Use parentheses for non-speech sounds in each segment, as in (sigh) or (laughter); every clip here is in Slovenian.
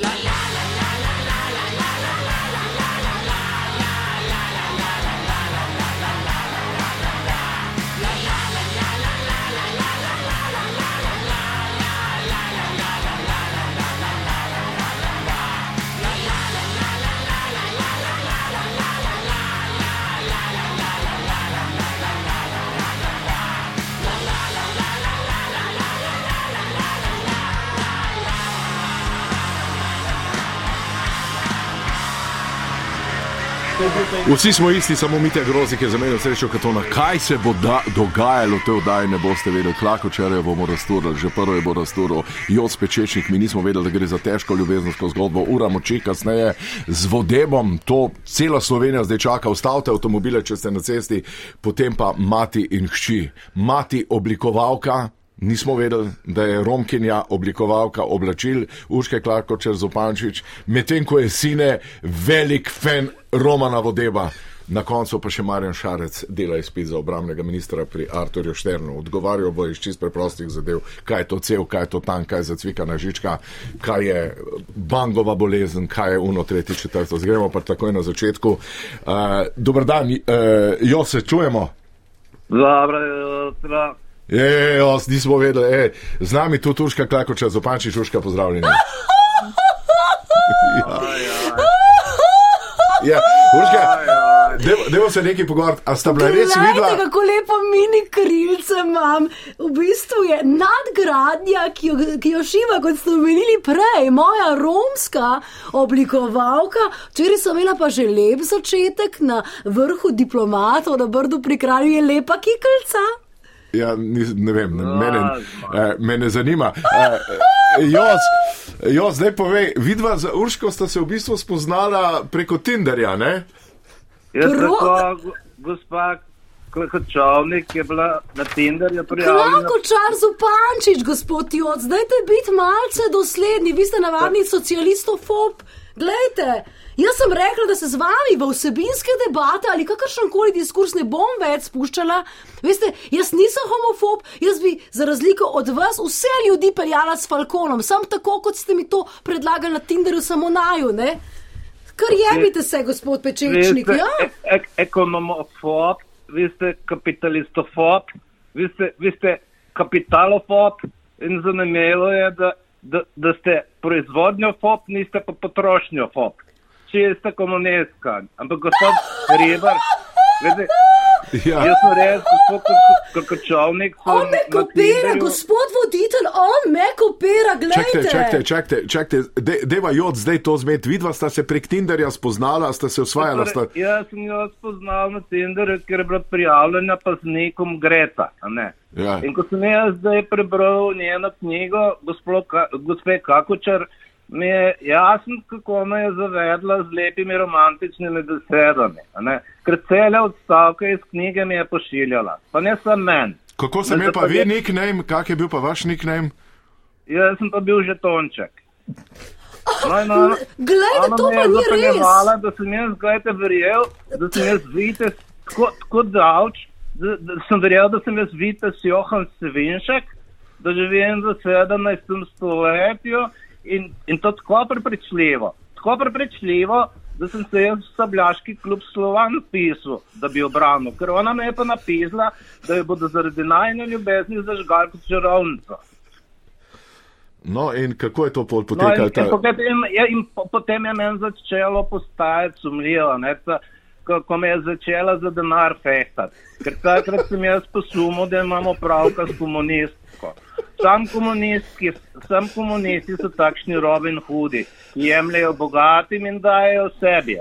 La, la. Vsi smo isti, samo mi te grozike za meni srečo, katona. Kaj se bo dogajalo v tej oddaji, ne boste vedeli. Klakočere bomo rasturili, že prvo je bo rasturil. Jod spečečnik, mi nismo vedeli, da gre za težko ljubezensko zgodbo. Ura moči kasneje z vodebom, to cela Slovenija zdaj čaka. Ustavite avtomobile, če ste na cesti, potem pa mati in hči. Mati oblikovalka, Nismo vedeli, da je Romkinja oblikovalka oblačil Urške Klarko čez Zopančič, medtem ko je sine velik fan Romana Vodeba. Na koncu pa še Marjan Šarec dela izpit za obramnega ministra pri Arturju Šternu. Odgovarjal bo iz čist preprostih zadev, kaj je to cel, kaj je to tam, kaj je zacvikana žička, kaj je bangova bolezen, kaj je uno, tretji, četrto. Zgremo pa takoj na začetku. Uh, Dobr dan, uh, jo se čujemo. Dobro, jutro. Je, je, je, nismo vedeli, e, z nami tu turška klakoča, zopanči turška pozdravljena. (laughs) Ja, Urška, dajmo se nekaj pogovarjati. A sta bila res videla? Kako lepo mini krilce imam. V bistvu je nadgradnja, ki jo, ki jo šiva, kot ste omenili prej, moja romska oblikovalka. Včeraj sem imela pa že lep začetek na vrhu diplomatov, na brdu pri kralju je lepa kikalca. Ja, nis, ne vem, ne, mene, eh, mene zanima. Eh, Jos, Jos, zdaj povej, vidva za Urško sta se v bistvu spoznala preko Tinderja, ne? Jaz tako, gospa Kočovnik je bila na Tinderju prijavljena. Kako čar zupančič, gospod Jos, zdaj te biti malce dosledni, vi ste navadni socialistofob. Glejte, Jaz sem rekla, da se z vami v vsebinske debate ali kakršen koli diskurs ne bom več spuščala. Veste, jaz nisem homofob, jaz bi za razliko od vas vse ljudi peljala s falkonom, sam tako, kot ste mi to predlagali na Tinderu, samo naju, ne? Kar jebite se, gospod Pečečnik, ste ja? ek- ek- Ekonomofob, vi ste kapitalistofob, vi ste, vi ste kapitalofob in zanimivo je, da, da, da ste proizvodnjofob, niste pa potrošnjofob. Čista komunistka. Ampak gospod Hribar, veste, Ja. jaz sem res gospod Kočovnik. On me kopira, gospod voditelj, on me kopira, gledajte. čakajte, čakajte, čakajte. De, deva Jod, zdaj to zmed. Vidva sta se prek Tinderja spoznala, sta se osvajala. Sta... Jaz sem jo spoznal na Tinderju, ker je bila prijavljena pa z nekom Greta. a Ne? Ja. In ko sem jaz zdaj prebral njeno knjigo, gospod gospe Kakočar, mi je jasno, kako me je zavedla z lepimi romantičnimi besedami. Ker cele odstavke iz knjige mi je pošiljala, pa ne samo meni. Kako se Ne, imel pa vi je- nickname, kak je bil pa vaš nickname? Jaz sem pa bil že tonček. No, in ona- Glejte, ona to pa je ni res. zapeljevala, Da sem jaz, gledajte, verjel, da sem jaz vidite tako, tako davč, da, da sem verjel, da sem jaz vidite Johan Sevinšek, da živim v 17. stoletju in, in to tako prepričljivo. Tako prepričljivo, da sem se jaz v sabljaški klub Slovan pisal, da bi obranil, ker ona me je pa napisala, da jo bodo zaradi najne ljubezni zažgali kot čarovnico. No, in kako je to pol No, in, potekalo? in, poglejte, in, ja, in po, potem je meni začelo postajati sumljivo, ne, ta, ko, ko me je začela za denar fehtati. Ker takrat sem jaz posumil, da imamo pravka s komunistko. Sam, komunistki, sam komunisti so takšni Robin Hoodi, ki jemljajo bogatim in dajo sebi.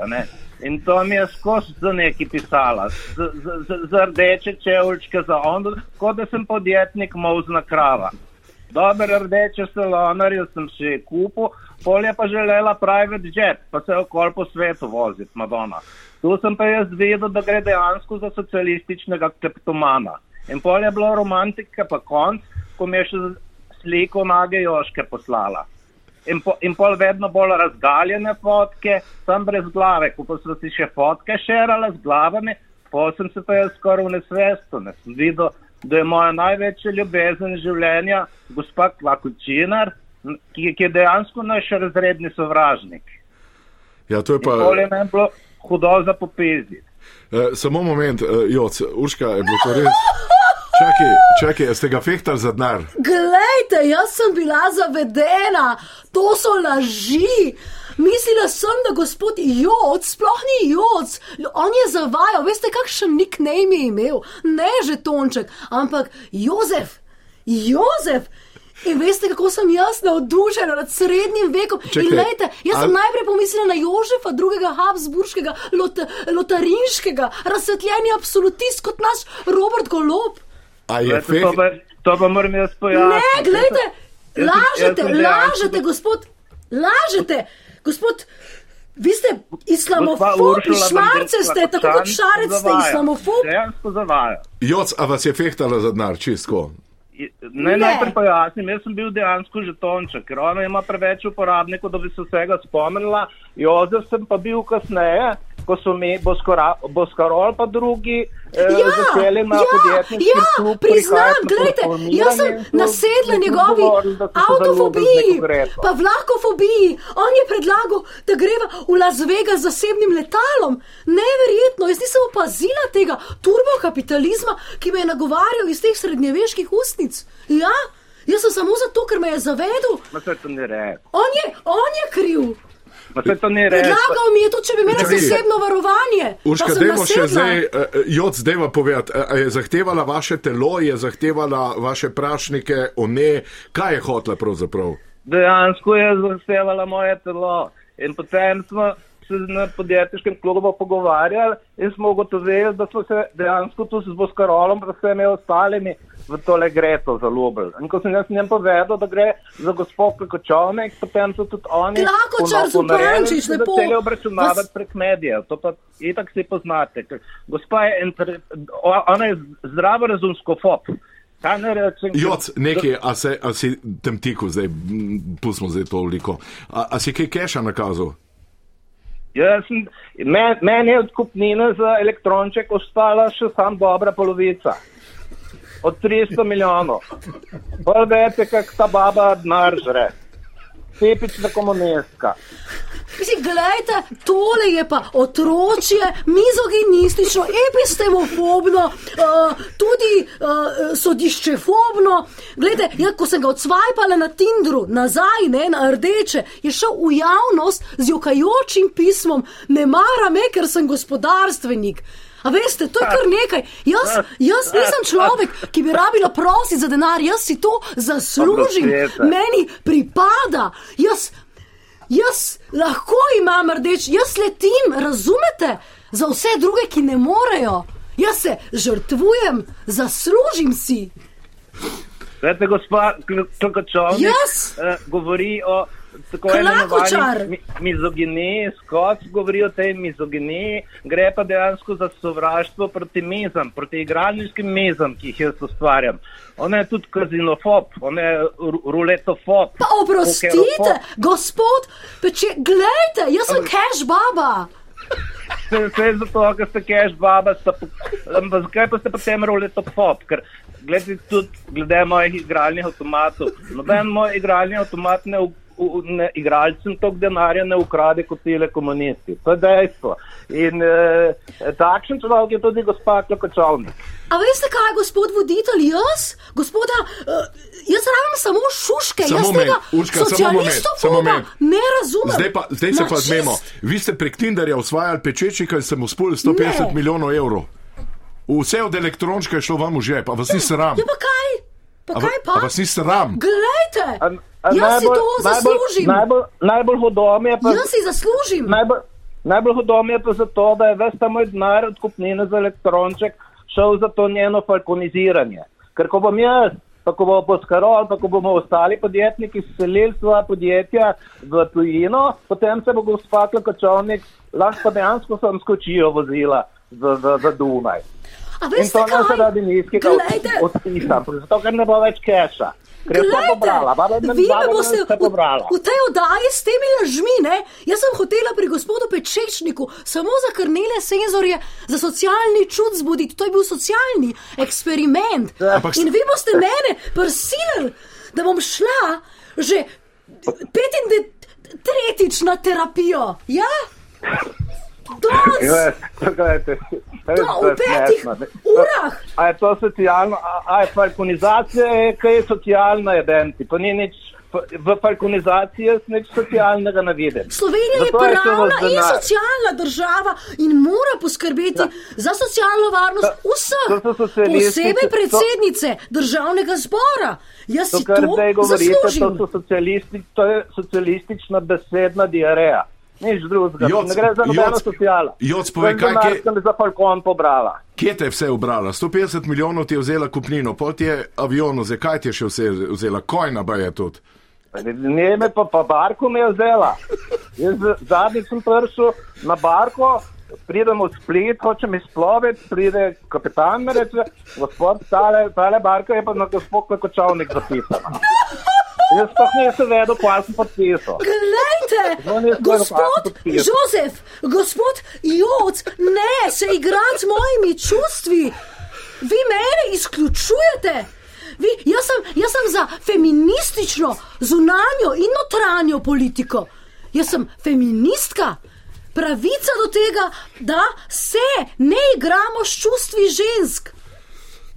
In to mi je skozi za neki pisala, za, za, za, za rdeče čevlčke, za on, kot da sem podjetnik, mozna krava. Dober rdeče salonarje sem še kupil, polje pa želela private jet, pa se okol po svetu voziti, Madonna. Tu sem pa jaz vedel, da gre dejansko za socialističnega kleptomana. In polje je bila romantika pa konc, ko mi je še sliko nage Joške poslala. In, po, in pol vedno bolj razgaljene fotke, sem brez glave, ko pa so si še fotke šerala z glavami, pol sem se pa jaz skoraj v nesvestu, ne sem videl, da je moja največja ljubezen življenja, gospa Klakočinar, ki, ki je dejansko naš razredni sovražnik. Ja, to je pa. Nikoli ne bi bilo hudo za popeziti. Uh, samo moment, uh, Joc, Urška, je bilo to res. (laughs) Čakaj, čakaj, ste ga fehtali za denar? Glejte, jaz sem bila zavedena, to so laži. Mislila sem, da gospod Joc, sploh ni Joc, on je zavajal, veste, kakšen nickname je imel, ne že Tonček, ampak Jozef, Jozef. In veste, kako sem jaz navdušena nad srednjim vekom. Čakaj, In lejte, jaz sem ali- najprej pomislila na Jožefa, drugega Habsburškega, lot, lotarinškega, razsvetljeni absolutist kot naš Robert Golob. A je Glejte, To pa, to pa moram jaz pojasniti. Ne, gledajte, lažete, lažete, gospod, lažete, gospod. Vi ste islamofob, šmarce ste, tako kot šarec ste zavaja. islamofob. Dejansko zavaja. Joc, a vas je fehtala za denar, čisto? Ne, Ne. najprej pojasnim, jaz sem bil dejansko žetonček, ker ona ima preveč uporabnikov, da bi se vsega spomnila. Jozef sem pa bil kasneje, ko so mi Boskarol pa drugi eh, Ja, začeli na ja, podjetniški ja, klub priznam, gledajte, jaz sem nasedla njegovi avtofobiji, pa vlakofobiji. On je predlagal, da greva v Las Vegas z zasebnim letalom. Neverjetno, jaz nisem opazila tega turbokapitalizma, ki me je nagovarjal iz teh srednjeveških ustnic. Ja, jaz sem samo zato, ker me je zavedel. On je, on je kriv. Ma se to ni res. Predlagal mi je tudi, če bi imela zasebno varovanje. Urška, sem dajmo še zdaj, uh, Joc, dajmo povedati, a je zahtevala vaše telo, je zahtevala vaše prašnike, one, kaj je hotla pravzaprav? dejansko je zahtevala moje telo. In potem smo se na podjetniškem klubu pogovarjali in smo ugotovili, da smo se dejansko tu z Boskarolom, pa vsemi ostalimi v tole greto zaljubili. In ko sem jaz njem povedal, da gre za gospod Kočovnik, potem so tudi oni pono- ponoreli Zupančič, in so lepo. začeli obračunavati Vas- prek medijev. To pa itak si poznate. Gospa je, inter... o- ona je zdravo razumsko fop. Ne rečem? Joc, nekaj, a, se, a si tem tiku zdaj, pustimo zdaj toliko. A, a si kaj keša nakazal? Jaz sem, men, meni je od kupnine za elektronček ostala še sam dobra polovica. Od 300 milijonov. Bolj veste, kak ta baba denar žre. Tipična komunistka. Mislim, gledajte, tole je pa otročje, mizoginistično, epistemofobno, uh, tudi uh, sodiščefobno. Glede, ja, ko sem ga odsvajpala na Tindru, nazaj, ne, na rdeče, je šel v javnost z jokajočim pismom, ne mara me, ker sem gospodarstvenik. A veste, to je kar nekaj. Jaz, jaz nisem človek, ki bi rabila prositi za denar, jaz si to zaslužim, meni pripada. Jaz, Jaz lahko imam rdeč, jaz letim, razumete, za vse druge, ki ne morejo. Jaz se žrtvujem, zaslužim si. Veste, gospa Klokočovnik Jaz? eh, govori o tako imenovani mi, mizoginiji, skoč govori o tej mizoginiji, gre pa dejansko za sovraštvo proti mizam, proti igralniškim mizam, ki jih jaz ustvarjam. Ona je tudi kazinofob, ona je ru- ruletofob. Pa oprostite, gospod, peče, gledajte, jaz sem cash baba. (laughs) Vse, vse zato, ker ste cash baba, zakaj pa ste potem ruletofob? Ker glede tudi glede mojih igralnih avtomatov. Noben moj igralni avtomat ne, u- u- ne igralcem tog denarja ne ukrade kot tile komunisti. To je dejstvo. In eh, takšen človek je tudi gospa Klokočovnik. A veste kaj, gospod voditelj, jaz, gospoda, uh, jaz rabim samo šuške, Samo jaz tega Urška, socialistov samo moment. ne razumem. Zdaj, pa, zdaj se pa Načist. zmemo. Vi ste prek Tinderja usvajali pečečnika in ste mu spuli 150 Ne. milijonov evrov. Vse od elektrončka je šlo vam v žep, a vas ni sram. Ja, pa kaj? Pa A, kaj pa? a vas ni sram? Glejte, A- jaz si to najbolj- zaslužim. Najbolj, najbolj hudo mi je pa. Jaz si zaslužim. Najbolj, najbolj hudo mi je pa zato, da je ves ta moj denar od kupnine za elektronček šel za to njeno falkoniziranje. Ker ko bom jaz, pa ko bo Poskarol, pa ko bomo ostali podjetniki selili svoja podjetja v tujino, potem se bo gospa Klokočovnik lahko pa dejansko sem skočijo vozila v, v, v Dunaj. A In veste to ne zaradi nizkega odpisa, zato ker ne bo več keša. Glejte, pobrala, vi me boste v, v tej oddaji s temi lažmi, ne? Jaz sem hotela pri gospodu Pečečniku samo zakrnele senzorje za socialni čut zbuditi. To je bil socialni eksperiment. Ampak s- In vi boste mene prisilili, da bom šla že tretjič na terapijo. Ja? Ja, Poglejte, to v petih urah. A je to socialno, a, a je falkonizacija, je, kaj je socialna eventi, pa ni nič, v falkonizaciji jaz nič socialnega ne vidim. Slovenija je Zato je to pravna vas in socialna država in mora poskrbeti za socialno varnost To- vseh, to posebej to- predsednice državnega zbora. Jaz To, si kar to zdaj govorite, to, zaslužim. so socialisti, to je socialistična besedna diareja. Nič drugega. Joc, ne gre za nobeno socialo. Joc, povej, kaj- denar kje- sem za falkon pobrala. Kje te je vse ubrala? 150 milijonov ti je vzela kupnino, pot je avion, zakaj ti je še vse vzela? Kojna ba je tudi. Ne, me pa, pa barko me je vzela. Jaz z- zadnjič sem prišel na barko, pridem v split, hočem izploviti, pride kapitan me reče, gospod, tale, tale barka je pa na gospod Kočovnik zapisana. Jaz pa nisem vedel, kaj sem podpisal. Glejte, gospod. Jozef, gospod Joc, ne se igrati z mojimi čustvi. Vi mene izključujete. Vi, jaz, sem, jaz sem za feministično, zunanjo in notranjo politiko. Jaz sem feministka. Pravica do tega, da se ne igramo s čustvi žensk.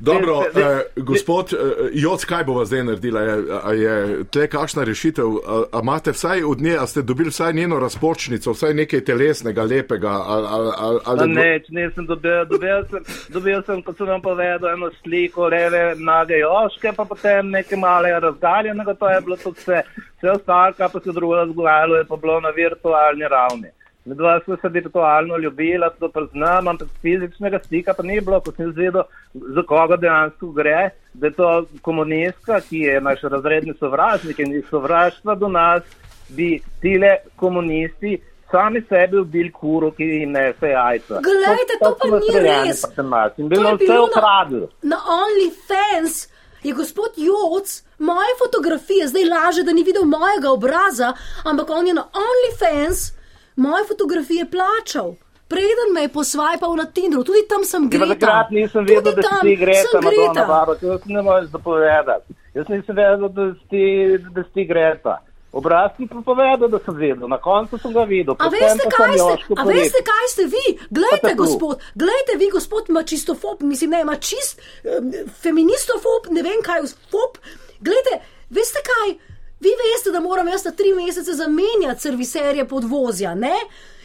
Dobro, Veste, ve- eh, gospod eh, Joc, kaj bo zdaj naredila? Je, a je tle kakšna rešitev? A, a imate vsaj od nje, a ste dobili vsaj njeno razpočnico, vsaj nekaj telesnega, lepega? Ali, ali, ali, neč, nisem dobil, dobil sem, dobil sem, kot sem vam povedal, eno sliko leve nage joške, pa potem nekaj malega razgaljenega, to je bilo tudi vse. Vse ostalo, kar pa se drugo razgojalo, je pa bilo na virtualni ravni. Med dva smo se virtualno ljubila, to pa znam, ampak fizičnega stika pa ni bilo, ko sem izvedel, za koga dejansko gre, da je to komunistka, ki je naš razredni sovražnik in iz sovraštva do nas bi tile komunisti sami sebi ubili kuro, ki jim nese jajca. Glejte, to pa so ni nastrojeni res. pa sem nas In To bilo je vse. Na, na OnlyFans je gospod Joc moje fotografije, zdaj laže, da ni videl mojega obraza, ampak on je na OnlyFans moje fotografije plačal. Preden me je posvajal na Tinderu, tudi tam sem Ja, Greta. Takrat nisem vedel, Tudi da tam si Greta, sem Madonna Greta. Baro, to si ne moreš zapovedati. Jaz nisem vedel, da si, da si Greta. Obraz sem pa povedal, da sem videl, na koncu sem ga videl. A veste, kaj ste, a veste, kaj ste vi? Glejte, gospod, glejte, vi, gospod, ima čistofob, mislim, ne, ima čist um, feministofob, ne vem kaj, fob. Glejte, veste kaj? Vi veste, da moram jaz na tri mesece zamenjati serviserje podvozja, ne?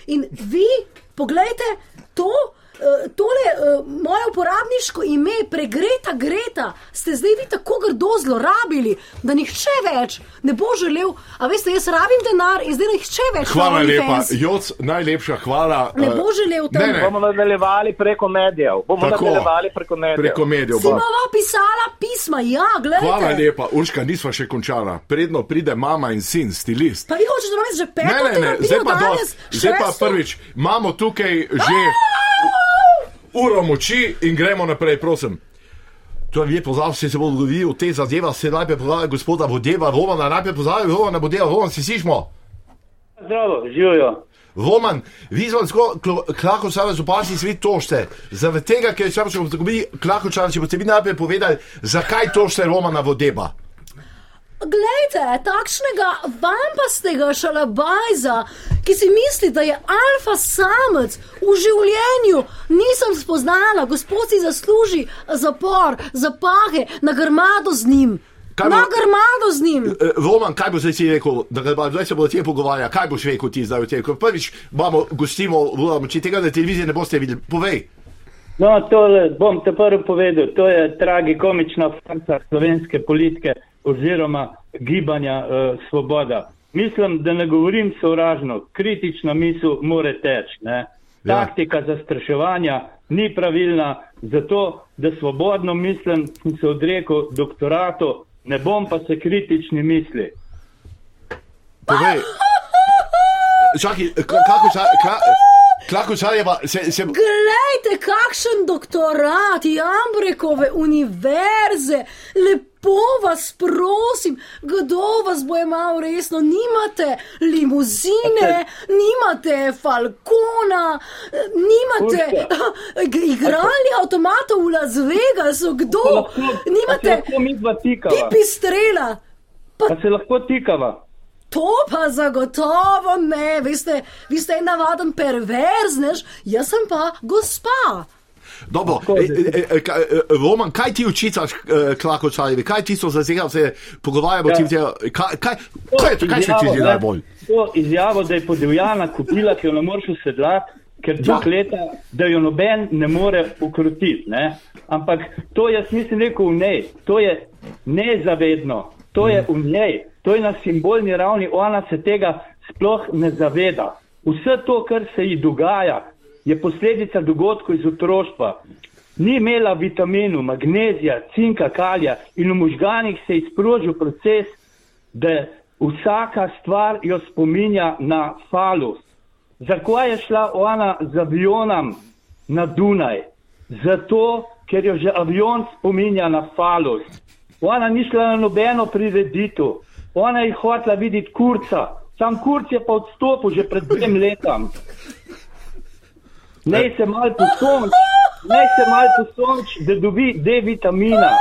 In vi, poglejte, to. Eh, Tole uh, moje uporabniško ime, pregreta Greta, ste zdaj vi tako grdo zlorabili, da nihče več ne bo želel. A veste, jaz rabim denar in zdaj nihče več Hvala lepa, Joc, najlepša hvala. Ne eh, bo želel tam. Ne, ne, Bomo nadaljevali preko medijev. Bomo Tako. nadaljevali preko medijev. preko medijev. Si bo. bova pisala pisma, ja, gledaj. Hvala lepa, Urška, nisva še končala. Predno pride mama in sin, stilist. Pa vi hočete da že peto Ne, ne, ne, zdaj pa, danes, dost, zdaj pa prvič, imamo tukaj že uro moči in gremo naprej, prosim. To je pozval, se se bo zgodil, te zadeva se najprej pozval gospoda Vodeva, Romana, najprej pozval Romana Vodeva, Roman, si sišmo. Zdravo, živijo. Roman, vi smo tako klako sami zopasi svi tošte. Zaradi tega, ker sem se zgodil klako čas, če boste vi najprej povedali, zakaj tošte Romana Vodeva. Glejte, takšnega vampastega šalabajza, ki si misli, da je alfa samec v življenju, nisem spoznala, gospod si zasluži zapor, zapahe, na grmado z njim. Kaj Na bo- grmado z njim. Eh, Roman, kaj bo zdaj si rekel, da ga zdaj se bodo te pogovarjali, kaj boš rekel ti zdaj v tem? Prvič imamo gostimo, če tega na televiziji ne boste videli, povej. No, tole bom te prvo povedal. To je tragikomična farsa slovenske politike oziroma gibanja uh, Svoboda. Mislim, da ne govorim sovražno, kritična misel more teči. ne. Ja. Taktika zastraševanja ni pravilna, zato da svobodno mislim, sem se odrekel doktoratu, ne bom pa se kritični misli. Povej. Čakaj, k- kako sa, sa je pa, se, se, Glejte, kakšen doktorat, Jambrekove univerze, lepo vas prosim, kdo vas bo imel resno, nimate limuzine, nimate falkona, nimate igralnih avtomatov v Las Vegasu, kdo, Pa nimate lahko tikava. pipistrela. Pa se lahko tikava. To pa zagotovo ne, veste, vi ste en navaden perverznež, jaz sem pa gospa. Dobro, e, e, e, e, Roman, kaj ti učitaš, e, Klakočarjevi, kaj ti so zazegal, se pogovarjamo, Ja. ti kaj, kaj, kaj, to- kaj se ti zdi najbolj? To izjavo, da je podivjana kupila, ki jo ne moreš usedlati, ker Ja. tok leta, da jo noben ne more ukrotiti. Ne? Ampak to jaz nisem rekel v njej, to je nezavedno, to je v njej, to je na simbolni ravni, ona se tega sploh ne zaveda. Vse to, kar se ji dogaja, je posledica dogodkov iz otroštva. Ni imela vitaminov, magnezija, cinka, kalija in v možganih se je sprožil proces, da vsaka stvar jo spominja na falus. Zakaj je šla ona z avionom na Dunaj? Zato, ker jo že avion spominja na falus. Ona ni šla na nobeno prireditev, ona je hotela videti kurca, sam kurc je pa odstopil že pred dvem letom. Naj se mal posonč, naj se mal posonč, da dobi D vitamina.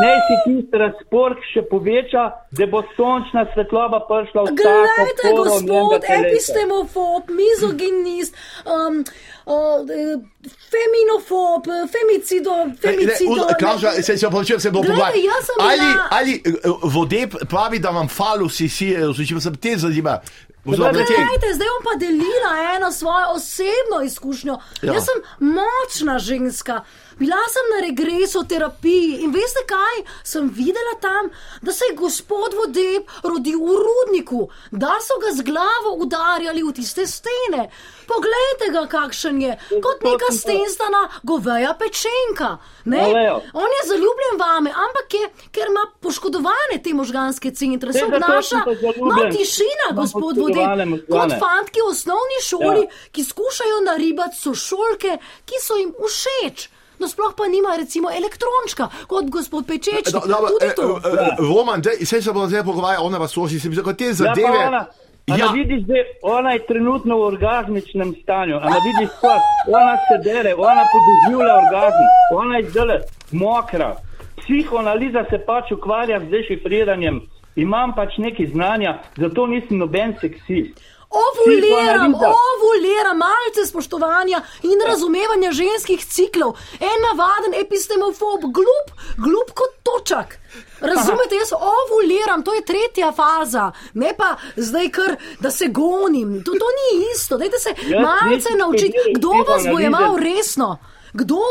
Naj si tisti razpork še poveča, da bo sončna svetloba prišla v vsako Glejte, gospod, epistemofob, mizoginist, um, uh, feminofob, femicido, femicido. Kaža, se se počujem, se bo pogovarjal. jaz sem Ali, bila- ali eh, vodeb pravi, da vam falusi si, če se te zanima. Oziroma, Glejte, te- Glejte, zdaj bom pa delila eno svojo osebno izkušnjo. Ja. Ja. Jaz sem močna ženska. Bila sem na regresoterapiji in veste kaj? Sem videla tam, da se je gospod Vodeb rodil v rudniku, da so ga z glavo udarjali v tiste stene. Poglejte ga, kakšen je, kot neka stenstana goveja pečenka. Ne? Leo. On je zaljubljen vame, ampak je, ker ima poškodovane te možganske centre, se obnaša. No, tišina, gospod Vodeb. Kot fantki v osnovni šoli, ja. ki skušajo naribati sošolke, ki so jim všeč. No, sploh pa nima recimo elektrončka, kot gospod Pečeč. Do- dobro, Tudi eh, to. eh, Roman, saj se bo zdaj pogovarjal, ona vas sloši, se mi zdi, kot te Ja, zadeve. pa ona, Ja. vidiš, da ona je trenutno v orgazmičnem stanju, a ne vidiš, kot ona se dere, ona podoživlja orgazm, ona je zdaj mokra. Psihoanaliza se pač ukvarja z dešifriranjem, imam pač nekaj znanja, zato nisem noben seksist. Ovuliram, ovuliram, malce spoštovanja in razumevanja ženskih ciklov. En navaden epistemofob, glup, glup kot točak. Razumete, jaz ovuliram, to je tretja faza, ne pa zdaj kar, da se gonim. To, to ni isto, dajte se Jaz malce naučiti. Kdo vas bo jemal resno? Kdo?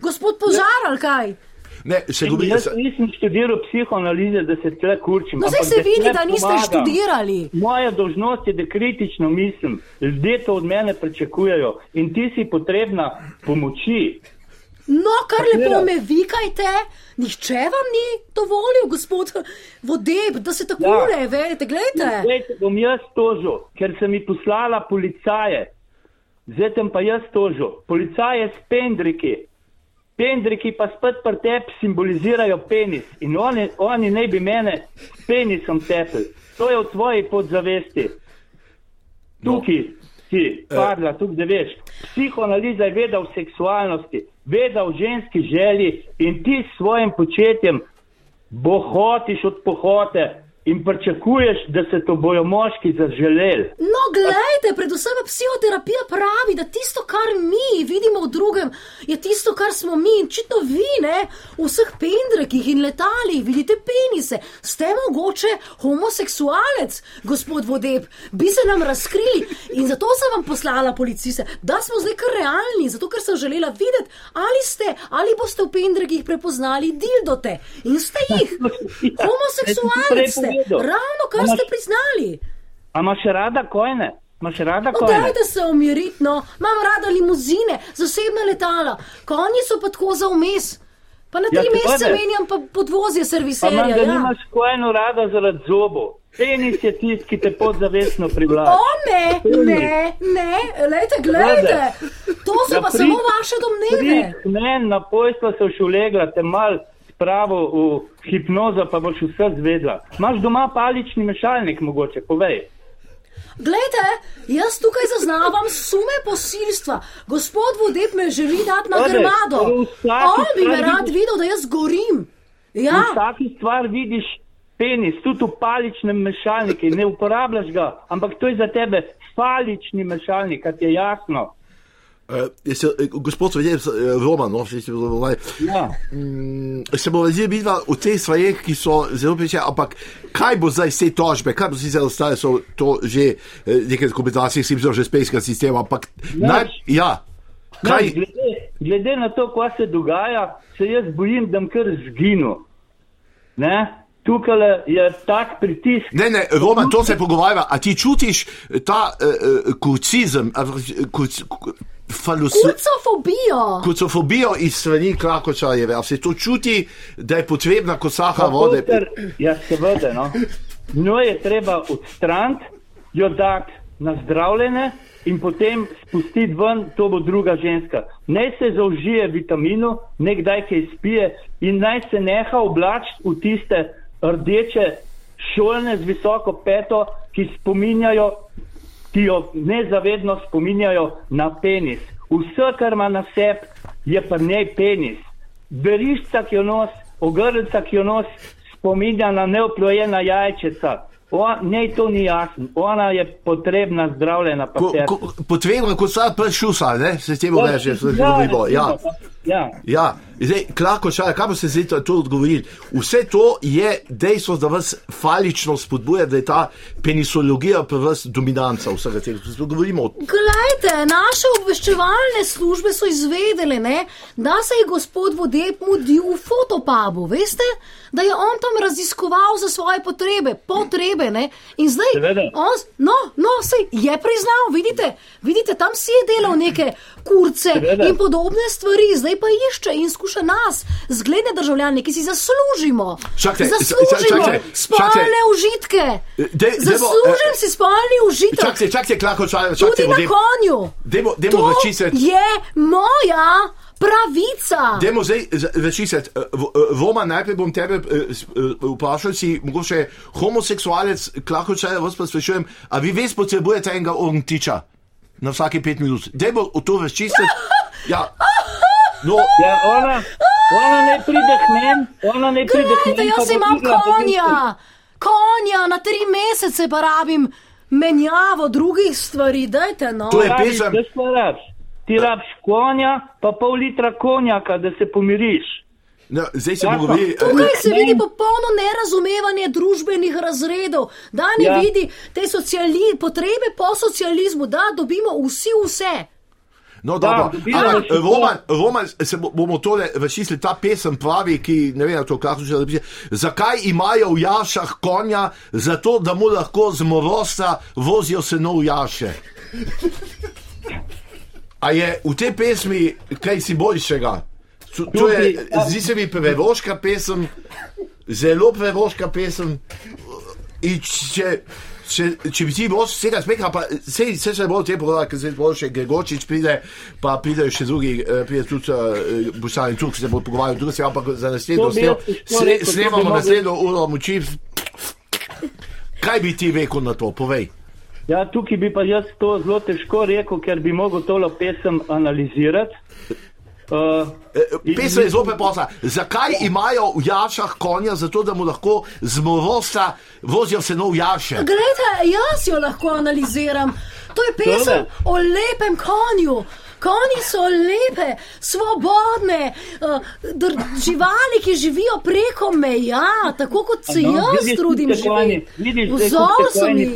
Gospod Požar ali kaj? Ne, se govori, Jaz se- nisem študiral psihoanalize, da se tle kurčim. No, zdaj ampak se vidi, da niste pomagam. študirali. Moja dožnost je, da kritično mislim. Ljudje to od mene pričakujejo in ti si potrebna pomoči. No, kar lepo me vikajte, nihče vam ni dovolil, gospod Vodeb, da se tako Ja. ja. vedete. Glejte, Zdaj te bom jaz tožil, ker sem mi poslala policaje. Zdaj tem pa jaz tožil. Policaje s pendriki. Pendriki pa spet pri tebi simbolizirajo penis in oni, oni naj bi mene s penisom tepli. To je v tvoji podzavesti. Tukaj si, padla, tukaj da veš. Psihoanaliza je veda o seksualnosti, veda o ženski želji in ti s svojim početjem bohotiš od pohote in pričakuješ, da se to bojo moški zaželeli. Predvsem psihoterapija pravi, da tisto, kar mi vidimo v drugem, je tisto, kar smo mi. In čitno vi, ne, v vseh pendrekih in letalih vidite penise. Ste mogoče homoseksualec, gospod Vodeb, bi se nam razkrili. In zato sem vam poslala policiste, da smo zdaj kar realni, zato ker sem želela videti, ali ste, ali boste v pendrekih prepoznali dildote. In ste jih. (laughs) Homoseksualec ste, ravno kar ste priznali. A imaš rada kojne? Imaš rada No, kojne? dajte se umiriti, no, imam rada limuzine, zasebna letala, konji so pa tako za vmes. Pa na Ja, tri mesece seveda. menjam pa podvozje Pa serviserja. manj, da Ja. nimaš kojno rada zaradi zobov. Penis je tisti, ki te podzavestno privlači. O ne, ne, ne, lejte, glejte, to so Ja, pa pri- samo vaše domneve. Ne, na pojstva se boš ulegla, te mal spravo v hipnozo, pa boš vse zvedla. Imaš doma palični mešalnik, mogoče, povej. Glejte, jaz tukaj zaznavam sume posilstva. Gospod Vodeb me želi dati na grmado. v vsaki On bi me rad vidiš- videl, da jaz gorim. Ja. Vsaki stvar vidiš penis, tudi v paličnem mešalniku, ne uporabljaš ga, ampak to je za tebe falični mešalnik, kar je jasno. Uh, se, gospod Svedje, Roman, no, če se bo zdaj. Ja. Mm, se bo zdaj videla v teh stvareh, ki so zelo peče, ampak kaj bo zdaj te tožbe, kaj bo sicer ostale, so to že eh, nekaj kompenzacij, si že spejskega sistema, ampak naj, ja. Kaj? Ne, glede, glede na to, kaj se dogaja, se jaz bojim, da bom kar zginil. Ne? Tukaj je tak pritisk. Ne, ne, Roman, to se pogovarja. A ti čutiš ta uh, kurcizem, kurc, falusi, Kucofobijo. kucofobijo iz strani Klakočarjeve? A se to čuti, da je potrebna kosaha Pa vode? Poter, ja, seveda. No. Njo je treba odstraniti, jo dati na zdravljene in potem spustiti ven, to bo druga ženska. Naj se zaužije vitaminu, nekdaj kaj spije in naj se neha oblačiti v tiste rdeče šolne z visoko peto, ki spominjajo, ki jo nezavedno spominjajo na penis. Vse, kar ima na sebi, je pa njej penis. Berišča, ki jo nos, ogrlica, ki jo nos, spominja na neoplojena jajčeca. O, nej, to ni jasno. Ona je potrebna zdravljena Ko, ko, potrebna kosa pršusa, ne? Se s tem reče, se Ja, govorimo. Ja. ja. Ja, zdaj, klako čaj, kaj bo se zdaj to, to odgovorili? Vse to je dejstvo, da vas falično spodbuja, da je ta penisologija pri vas dominanca vsega tega. Zdaj govorimo o Glejte, naše obveščevalne službe so izvedele, ne, da se je gospod Vodep mudil v fotopubu, veste, da je on tam raziskoval za svoje potrebe, potrebe, ne, in zdaj, Seveda. on, no, no, se je priznal, vidite, vidite, tam si je delal neke kurce Seveda. in podobne stvari, zdaj pa išče in skuša nas, zgledne državljane, ki si zaslužimo, Čakajte, zaslužimo čakajte, spolne čakajte. užitke, Dej- dajmo, zaslužim eh, si spolni užitek. Čakajte, čakajte, klako čaj, Tudi na konju. To račisati. je moja pravica. Dajmo zdaj račisati. Voma, najprej bom tebe eh, eh, vprašal, si mogoče homoseksualec, klako čaj, vas pa sprašujem, a vi res potrebujete enega ogntiča na vsake pet minut? Dajmo to račisati. (laughs) Ja. No, Ja, ona, ona ne pride k meni, ona ne pride k meni. pa jaz imam konja, konja na tri mesece pa rabim menjavo drugih stvari, dajte no. To je Rabiš, pesem. veš, kaj rabiš? Ti rabiš konja, pa pol litra konjaka, da se pomiriš. no, zdaj se bomo govorili. Tukaj se Ne. vidi popolno nerazumevanje družbenih razredov, da ne Ja. vidi te sociali, potrebe po socializmu, da dobimo vsi vse. No, Da, Ampak. Roman, Roman, se bo- bomo tole razčistili. Ta pesem pravi, ki ne vem, to kako že reče. Zakaj imajo v jašah konja? Zato, da mu lahko z morosa vozijo se nov jaše. A je v tej pesmi kaj simboličnega? To, to je, zdi se mi prevoška pesem, zelo prevoška pesem. In če, če, če bi ti bil vsega smeha, pa se, se še bolj te povedal, ker se bo še Gregočič pride, pa pridejo še drugi, eh, pride tudi uh, Boštani Turk, se bo pogovarjal drugi, ampak za naslednjo bi snemamo naslednjo uro moči. Kaj bi ti rekel na to, povej? Ja, tukaj bi pa jaz to zelo težko rekel, ker bi mogel tole pesem analizirati. Uh, Eh, Pesem je zelo preprosta. Zakaj imajo v jašah konja? Zato, da mu lahko z morosa vozijo se nov jaše. Glejte, jaz jo lahko analiziram. To je pesem Tole. o lepem konju. Konji so lepe, svobodne, uh, živali, ki živijo preko meja, tako kot se no, jaz vidiš, trudim živeti. Vzor so mi.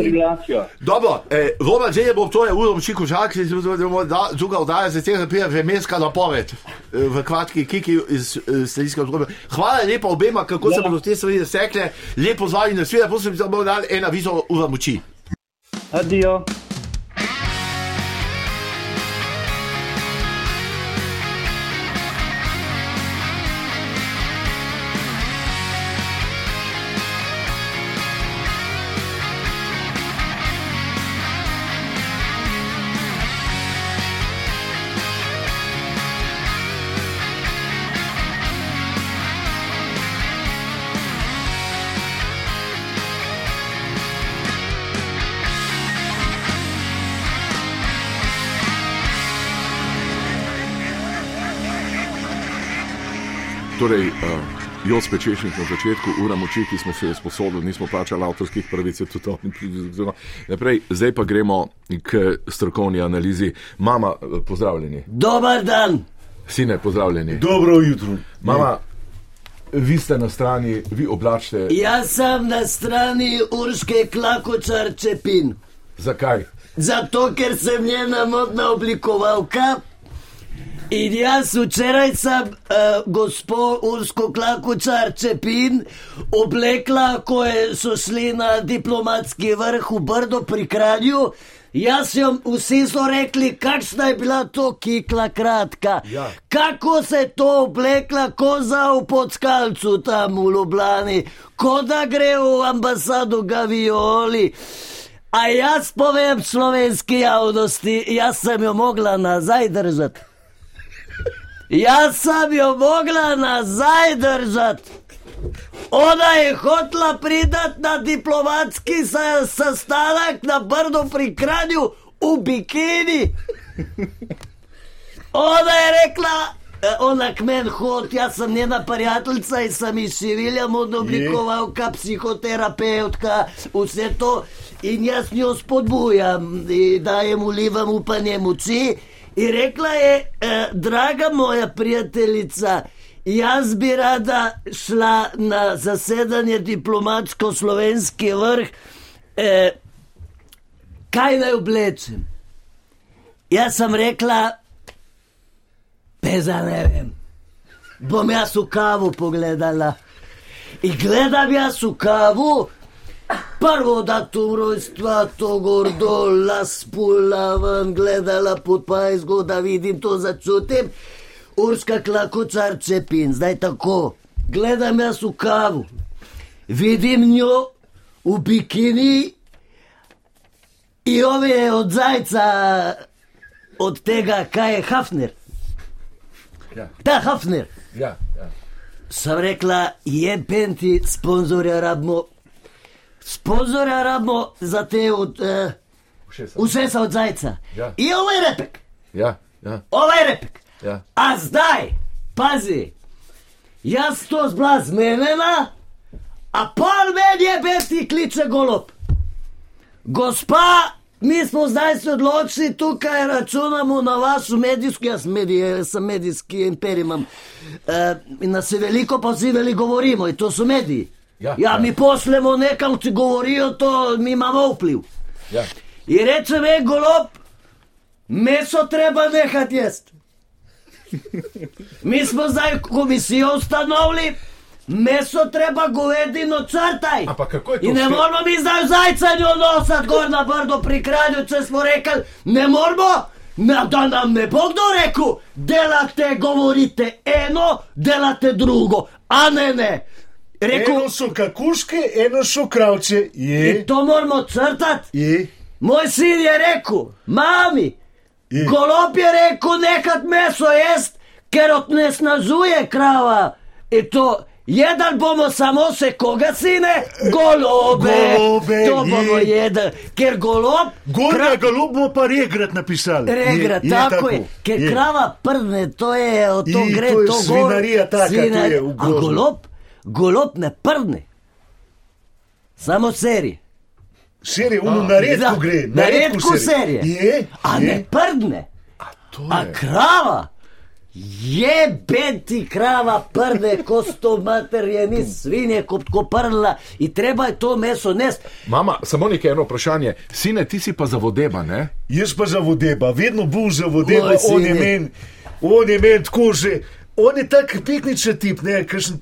Dobro, eh, Roman, zdaj bo to je uro Čiku Žak, ki se bo druga oddaja, za tega prija vremenska napoved eh, v kratki kiki iz eh, Slovenske odgobe. Hvala lepa obema, kako ja. se bodo te stvari zasekle. Lepo zvali na svet, prosim, da bomo dali ena vizo ura moči. Adijo. Torej, uh, Joc Pečešnik na začetku, ura moči, ki smo se jo sposodili, nismo plačali avtorskih pravic, je tudi to. Naprej, zdaj pa gremo k strokovni analizi. Mama, pozdravljeni. Dobar dan. Sine, pozdravljeni. Dobro jutro. Mama, vi ste na strani, vi oblačite. Jaz sem na strani Urške Klakočar Čepin. Zakaj? Zato, ker sem njena modna oblikovalka. In jaz včeraj sem uh, gospod Ursko Klakočar Čepin oblekla, ko je, so šli na diplomatski vrh v Brdo pri Kranju. Jaz sem vsi so rekli, kakšna je bila to kikla kratka. Ja. Kako se je to oblekla koza v podskalcu tam v Ljubljani, kot da gre v ambasado Gavioli. A jaz povem slovenski javnosti, jaz sem jo mogla nazaj držati. Jaz sem jo mogla nazaj držati. Ona je hotela priti na diplomatski se- sestanek na Brdo pri Kranju v bikini. Ona je rekla, eh, ona k meni hod, jaz sem njena prijateljica in sem iz Sevilja modno oblikovalka, psihoterapeutka, vse to. In jaz njo spodbujam, dajem ulivam upanje moči. In rekla je, eh, draga moja prijateljica, jaz bi rada šla na zasedanje diplomatsko-slovenski vrh, eh, kaj naj oblečem? Jaz sem rekla, peza ne vem. Bom jaz v kavu pogledala. In gledam jaz v kavu, prvo datum rojstva, to gor dol, las pula ven, gledala pod pajzgo, da vidim to začutim. Urška klakočar čepin, zdaj tako. Gledam jaz v kavu, vidim njo v bikini in ove od zajca, od tega, kaj je Hafner. Ja. Ta Hafner. Ja, ja. Sem rekla, je penti, sponzorja rabimo. Sponzorja rabimo za te od, uh, Všesa. vse sa od zajca. Ja. In ovaj repek, Ja, ja, ovaj repek. ja. A zdaj, pazi, jaz to zbla zmenjena, a pol meni je penti kliče golob. Gospa, mi smo zdaj se odločili, tukaj računamo na vašo medijsko, jaz medij, jaz sem medijski imperij imam. In nas je veliko, pa vsi veliko govorimo, in to so mediji. Ja, ja, ja. mi pošljemo nekam, če govorijo, to mi imamo vpliv. ja. In reče mi, golob, meso treba nehati jesti. Mi smo zdaj komisijo ustanovili, meso treba govedino črtaj. In ne moramo mi zdaj zajcanjo nosati gor na brdo pri kralju, če smo rekli, ne moramo. Ne, da nam ne bo kdo rekel, delate, govorite eno, delate drugo, a ne ne. Rekel, Eno so kakuške, eno so kravče. Je, in to moramo črtati. je, Moj sin je rekel, mami, je. golob je rekel, nekat meso jest, ker odnesnažuje krava. In to, jedli bomo samo se koga sine, golobe. Golobe, to bomo je. jedli, ker golob. Gornja golob bomo pa regrat napisali. Regrat, Je- tako je, ker je. krava prdne, to je, od to I, gre, to je to gor. svinarija Svinar- je v A golob, golob ne prdne. Samo seri. Serije, ono na redko Da, gre. na redko serije. Je, A je. ne prdne. To A je. krava, je benti krava prde, ko sto materjeni svinje, kot ko prla in treba je to meso nest. Mama, samo nekaj eno vprašanje. Sine, ti si pa za vodeba, ne? Jaz pa za vodeba, vedno bil za vodeba, Moj on je sine. men, on je men tako že, on je tak piknični tip, ne, kakšen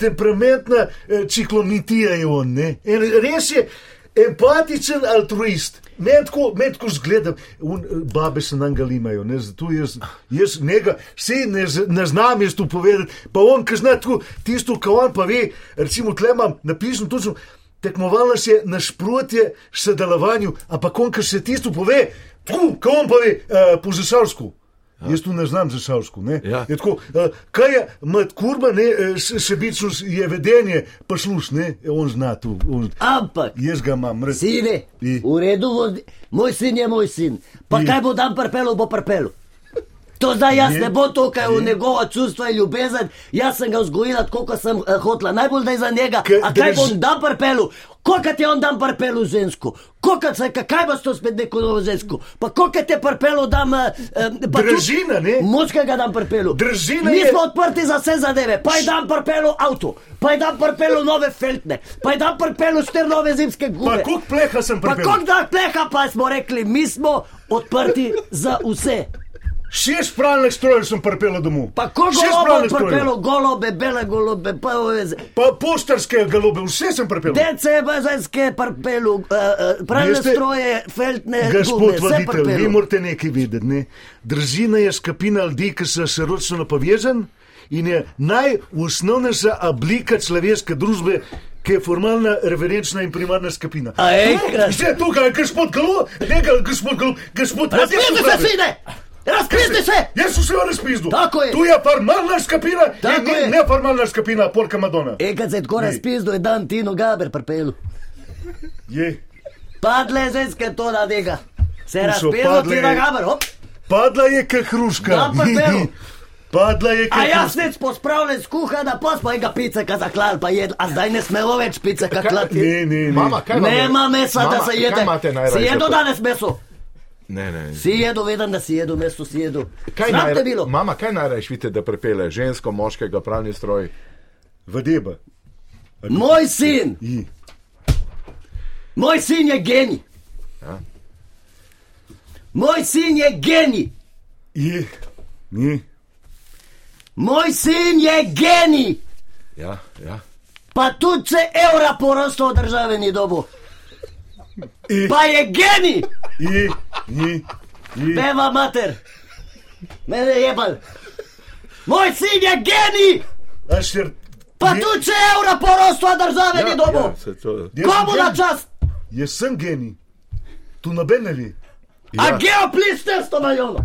temperamentna eh, ciklomitija je on, ne. In res je empatičen altruist. Meni tako, meni tako zgledam, un, eh, babe se nam ga limajo, ne, zato jaz, jaz njega, vse ne, ne znam jaz to povedati, pa on, ki zna tako, tisto, kar on pa ve, recimo tle imam napisano točno, tekmovala se je na šprotje sodelovanju, ampak on, ki se tisto pove, tako, kot on pove, uh, po zasavsku. Ja. Jaz tu ne znam zasavsku. Ne? Ja. Je Tako, uh, kaj je med kurba, ne, eh, se- sebičnost je vedenje, pa sluš, ne, on zna tu. On, Ampak, jaz ga imam, res. sine, I? v redu, vodi. moj sin je moj sin. Pa I? kaj bo dan prpelo, bo prpelo. To zdaj jaz ne bo tukaj v njegovo čustvo in ljubezen, jaz sem ga vzgojila tako, kot sem uh, hotla. Najbolj da je za njega. Ke- A kaj bom dan prpelu? Koliko je on dan prpelu žensko? Koliko se, kaj boš to spet neko novo žensko? Pa koliko te prpelu dam? Uh, uh, Družina, ne? Močkega dam prpelu. Družina Mi je- smo odprti za vse zadeve. Pa je dan prpelu avto, pa je dan prpelu nove feltne, pa je dan prpelu štiri nove zimske Pa gume. koliko pleha sem Pa pripel? koliko da pleha pa smo rekli, mi smo odprti za vse. Šest pralnih strojev sem pripel domov. Pa koliko golobe strojev. prpelo, golobe, bele golobe, pa oveze. Pa poštarske galobe, vse sem pripel. DC, bazenske prpelu, uh, uh, pravne Veste, stroje, feltne Gospod vse voditelj, vi morate nekaj vedeti. Ne? Družina je skupina ljudi, ki so se ročno povezani in je najosnovnejša oblika človeške družbe, ki je formalna, referenčna in primarna skupina. A enkrat. Vse tukaj, gospod Galo, nekaj, gospod Galo, gospod Razpijte se! Razpijte se! Jaz sem se vam razpizdu. Tako je. Tu je formalna skupina, Tako je. neformalna skupina, Polka Madonna. Enkrat se tako razpizdo je dan Tino Gaber prpelu. Je. Padle ženske to na njega. Se je padle- Tino Gaber, hop. Padla je kak hruška. Da, prpelu. (laughs) Padla je A kak jaz nic pospravljen skuhana, pa smo enega piceka zaklal, pa jedl, a zdaj ne smemo več piceka klati. Ne, ne, ne. Mama, kaj je? Nema mesa, Mama, da se jede. Si jedo danes meso? Ne, ne. Si jedo, vedem, da si jedo meso, si jedo. Kaj Sram te bilo? Mama, kaj najraje vidite, da prepele žensko, moškega, pravni stroj? Vadeba. Moj sin, I. moj sin je genij. Ja. Moj sin je genij. Je. Ni. Moj sin je genij. Ja, ja. Pa tudi če evra porosto od države ni dobo. I. Pa je genij. I. I. I. Beva mater. Mene je jebal. Moj sin je genij. Ašter. Pa tudi če evra porosto od države ni dobo. ja, Komu na čast? Jaz sem genij. Tu noben ne ve. A Ja. geoplis testo na jono.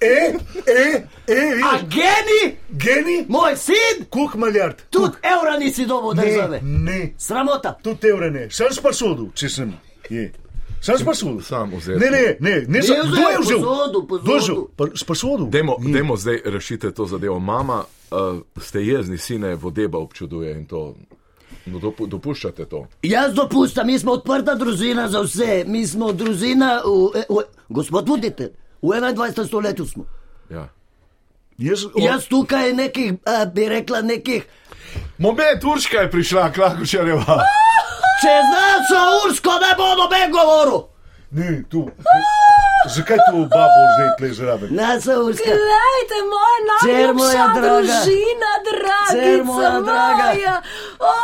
E, e, e, A vidiš. genij, Genij. moj sin, Kuk maljard. tudi evra nisi dobo od Ne, države. ne. Sramota. Tu evre ne. Sam spasodu, če sem. Je. Sam spasodu. Sam vzel. Ne, ne, ne. ne Ne vzel, kdo je vzel? posodu, posodu. Je? Pa Spasodu. Dajmo, Ni. dajmo zdaj rešite to zadevo. Mama, uh, ste jezni, sine vodeba občuduje in to. No, dopu, dopuščate to. Jaz dopustam, mi smo odprta družina za vse, mi smo družina, v, e, v, gospod voditelj, v 21. stoletju smo. Ja. Jaz, o, Jaz tukaj nekih, a, bi rekla, nekih, Moment, Urška je prišla, Klakočarjeva. (laughs) če znaš o ursko, ne bo noben govoril. Ne, tu. Zakaj tu babo zdaj tle zraven? Ne se urska. Glejte, moja najljubša družina, dragica Cer moja draga. moja. O,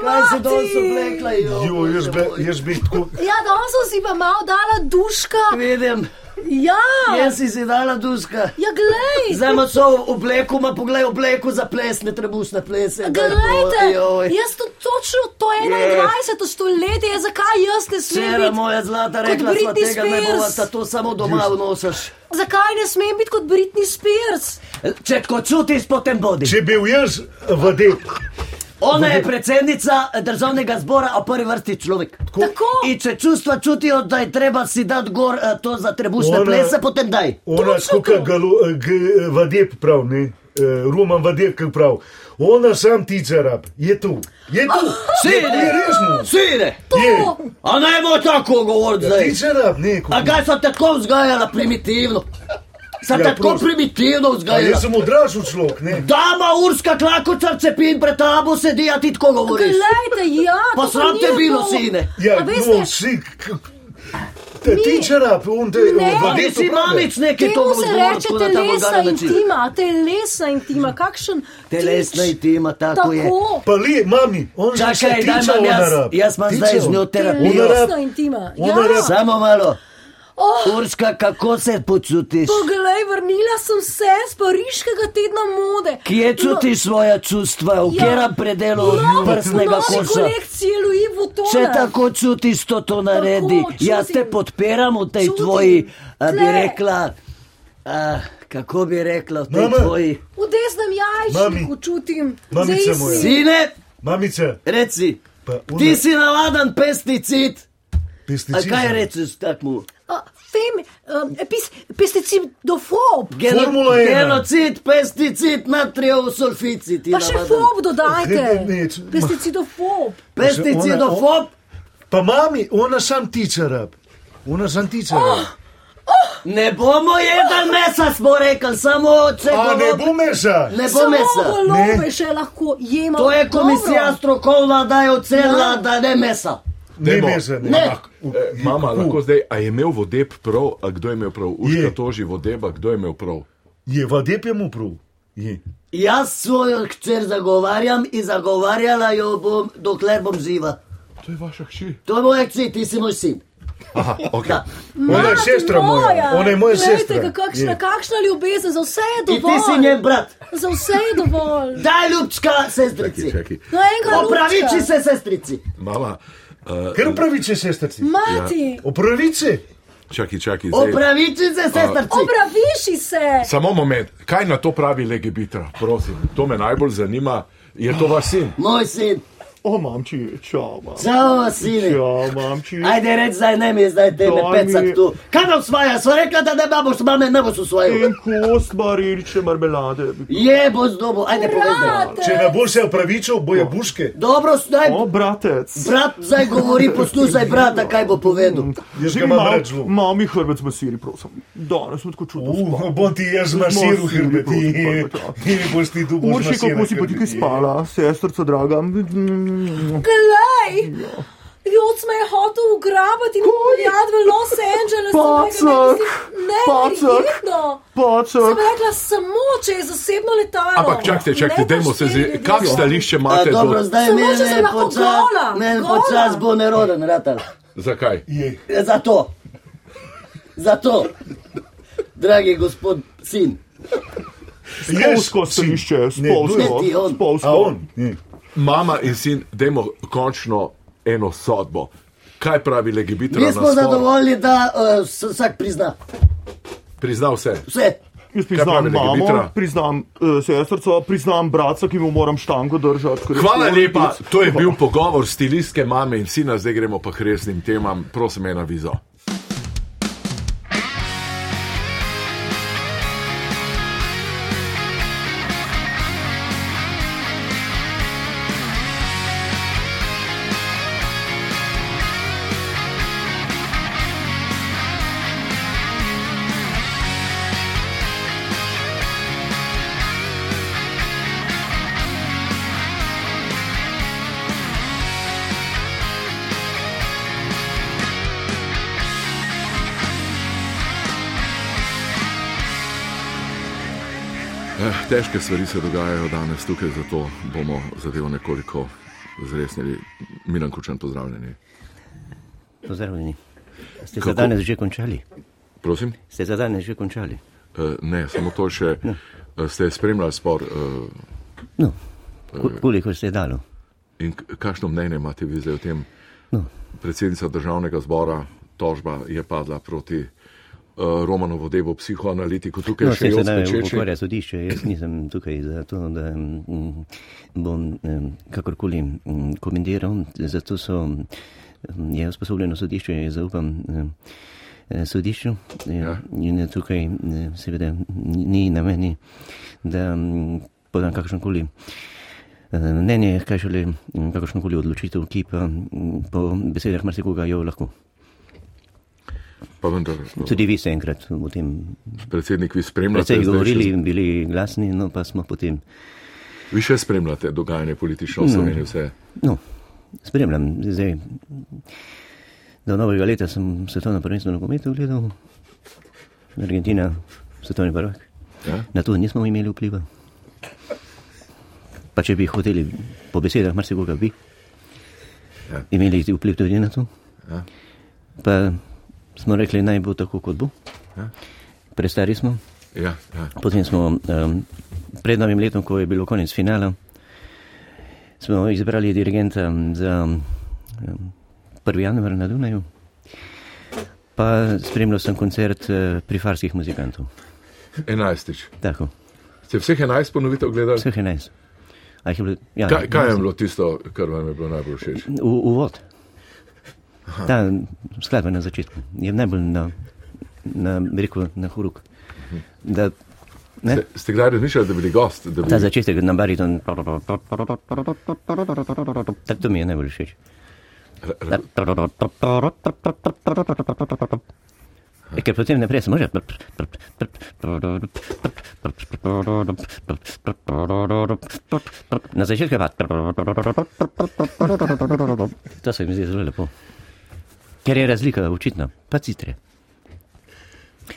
Kaj se danes mati. oblekla? Jo, jaz bi, jaz bi tako. Ja, danes si pa malo dala duška. Vidim, Ja, jaz si si dala duska. ja, glej. Zdaj ima so v obleku, ima pogled obleku za plesne, trebušne plese. Glejte, Joj. jaz to točno, to je Je. 21. stoletje, zakaj jaz ne smem Čera biti? moja zlata, rekla sva Britney tega ne bova, Spears. da to samo doma vnosaš. Zakaj ne smem biti kot Britney Spears? Če ko čutiš, potem bodi. Če bil jaz vadeb, Ona je predsednica državnega zbora, a prvi vrsti človek. Tako. In če čustva čutijo, da je treba si dati gor eh, to za trebušne Ona- plese, potem daj. ona galo, g, vadeb prav, ne. Eh, Roman vadeb, kaj prav. Ona sam ti zarab, je tu. Je tu. Sine. Je resno. Sine, Je. a ne bo tako govoriti zdaj. Ti zarab, ne. A kaj so tako vzgajala primitivno? Sem Ja, tako primitivno A vzgajala. jaz sem odrasel človek, ne. Dama urska klakočar cepin pred tabo sedi, a ti tako govoriš. Glejte, ja. Pa to sram te bilo, to. sine. Ja, A veste- no, vsi. Ti zarab, on te Ne. Ti vadeb. si mamič neki to Temu se reče govorsko na ta telesna vulgaren način. intima, telesna intima, kakšen Telesna tič. intima, tako je. Tako, Pa li, mami, on že se Čakaj, daj tiče imam jaz, onarab. jaz imam zdaj Tiče z njo on. terapijo. telesna intima. Ona Ja. rab- Samo malo. Oh, Urška, kako se počutiš? poglej, vrnila sem se z pariškega tedna mode. Kje čutiš svoja čustva, v Ja. katerem predelu No, kolekcije Louis Vuittona. Če tako čutiš, to, to naredi. čutim. Jaz te podpiram v tej Čutim. tvoji, a bi rekla, a, kako bi rekla, v tej Mama. tvoji. V desnem jajčniku čutim. Moja. si- Sine. Mamica, reci, pa ti si navaden pesticid. A pesticid. kaj rečeš takmu? A, femi, um, pis, pesticidofob, Formula ena. Genocid, pesticid, natrijev sulficid. pa še fob dodajte. Ne, ne, ne, Pesticidofob. Pesticidofob. Pa mami, ona sam tiče rab. Ona sam tiče rab. Ne bomo jedli mesa, smo rekli, samo če A ne bomo. bo mesa. Ne bo Samo mesa. golobe še lahko jemo. To je komisija Dobro. strokovna, da je ocenila, Ja. da ne mesa. Ne mesa, ne. Ne. Eh, Mama, lahko zdaj, a je imel vodeb prav, a kdo je imel prav? Uška toži vodeba, kdo je imel prav? Je vadep je mu prav. Je. Jaz svojo hčer zagovarjam in zagovarjala jo bom, dokler bom živa. To je vaša hči. To je moj hči, ti si moj sin. Aha, ok. Da. Ona je sestra moja. Ona je moja Glejte, sestra. Kakšna, Je. kakšna ljubezen, za vse je In ti dovolj. si njen brat. Za vse je dovolj. Daj ljubčka, sestrici. Čakaj, No, enkrat Opraviči se, sestrici. mama, uh, Ker upraviče sestrci. Mati, Upraviče. čakaj, čakaj. Zdaj. Opraviči se, sestrici. opraviši se. Samo moment, kaj na to pravi Legibitra, prosim, to me najbolj zanima. Je to vaš sin? Moj sin. O, mamči, čau, mam. Čau, sine. Čau, mamči. Ajde, reč zdaj ne mi, zdaj tebe pecak mi- tu. Kaj nam svaja? Sva rekla, da ne boš mame, ne boš usvojil. En kost mariliče marmelade. Je, bo z dobo, ajde povej zdaj. Če ne bo se upravičil, boje buške. Dobro, zdaj, O, bratec. brat zdaj govori, poslušaj brata, kaj bo povedal. Jaz Že ga imam zelo. Mami hrbet zmasiri, prosim. Danes sem tako spal. Uh, bom ti jaz masiral hrbet in in boš ti tu boš Urši, kako si pa ti kaj spala, sestrca draga. Glej, Jod me je hotel ugrabiti in popeljati v Los Angeles. Pacek, Ne, pacek. verjetno. Sem rekla samo, če je zasebno letalo. Ampak čakajte, čakajte, Ne dajmo se štiri zdaj, kak stališče A, imate dobro, do... zdaj Samo, če sem lahko počas, gola, gola. počas bo neroden, ratal. Zakaj? Je. Zato, zato, dragi gospod sin, Spolsko stališče, Ne, spolsko. ne. A Spolsko. Mama in sin, dajmo končno eno sodbo. Kaj pravi Legibitra? mi smo zadovoljni, da uh, s- vsak prizna Prizna vse. vse. Jaz priznam mamo, priznam uh, sestrco, priznam brata, ki mu moram štango držati. Hvala lepa, to je bil pogovor stilistke mame in sina, zdaj gremo pa k resnim temam. Prosim, ena vizo. Težke stvari se dogajajo danes tukaj, zato bomo zadevo nekoliko zresnili. Milan Kučan, pozdravljeni. Pozdravljeni. Ste Kako? za danes že končali? Prosim? Ste za danes že končali? Eh, Ne, samo to še. eh, Ste spremljali spor eh, No, ko- koliko ste dalo? in kakšno mnenje imate vi zdaj o tem? No, Predsednica državnega zbora, tožba je padla proti uh, Romanovu devu, psihoanalitiku, tukaj no še se se Joc da Pečeči. ukvarja sodišče, jaz nisem tukaj za to, da mm, bom kakorkoli mm, komentiral, zato so, je usposobljeno sodišče, jaz zaupam eh, sodišču eh, Ja. in tukaj eh, seveda ni na meni, da mm, podam kakršnokoli eh, mnenje, kaj šele kakršnokoli odločitev, ki pa po besedah marsikoga jo lahko. Pa vendar, eh, Tudi vi ste enkrat o tem predsednik, vi spremljate. še- govorili in bili glasni, no pa smo potem. Vi še spremljate dogajanje politično v Sloveniji, vse. No, spremljam zdaj. Do novega leta sem svetovno prvenstvo na kometu gledal, Argentina, svetovni prvak. Ja? Na to nismo imeli vpliva. Pa če bi hoteli, po besedah marsikoga bi, Ja. imeli vpliv tudi na to. Ja. Pa smo rekli, naj bo tako, kot bo. Ja. Prestari smo. Ja, ja. Potem smo um, pred novim letom, ko je bilo konec finala, smo izbrali dirigenta za um, 1. januar na Dunaju. Pa spremljal sem koncert uh, prifarskih muzikantov. Enajstič. Tako, Ste vseh enajst ponovitev gledali? vseh 11. A jih je bilo, ja, Kaj, kaj je bilo tisto, kar vam je bilo najbolj všeč? U, uvod. Ta skladba na začetku je najbolj na, na, rekel, na huruk. Da, ne, Ste, ste kdaj razmišljali, da bi bili gost? Bi... ta začetek na bariton. Tako to mi je najbolj všeč. E, Ker potem naprej se može. Na začetku pa. To se mi zdi zelo lepo. Ker je razlika očitna, pa citre.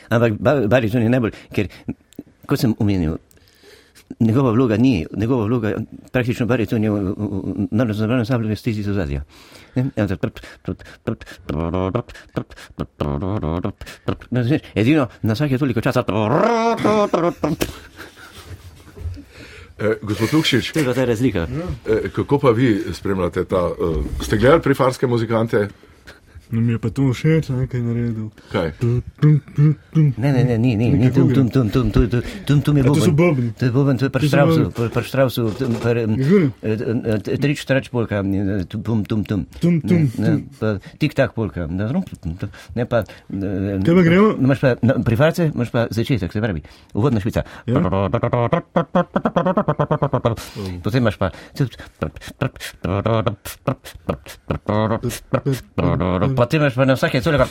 Ampak ba- bariton je najbolj, ker, kot sem omenil, njegova vloga ni, njegova vloga praktično bariton je v- v- v- na raznovrstnem sablju stizi z ozadja. Edino na vsake toliko časa. Eh, gospod Lukšič, To je ta razlika. eh, kako pa vi spremljate ta? Eh, ste gledali prifarske muzikante? No, mi je pa to všeč, nekaj naredil. Kaj? Ne, ne, ne, ni, ni, ni, tum, tum, tum, tum, tum, tum, tum, tum je A to so boben. bobni. To je boben, to je pri To so Strausu, bobni. pri- pri Strausu, tum, pri, em, Žurim. eh, eh, trič, trač polka, eh, tum, tum, tum, tum. Tum, tum, Ne, ne, tum. pa Tik-tak polka, ne, zrom, tum, tum, ne pa. eh, Kaj pa gremo? Imaš pa, na, pri farce imaš pa začetek, se pravi, uvodna špica. Ja. Potem imaš pa. Potem imaš pa na vsake toliko.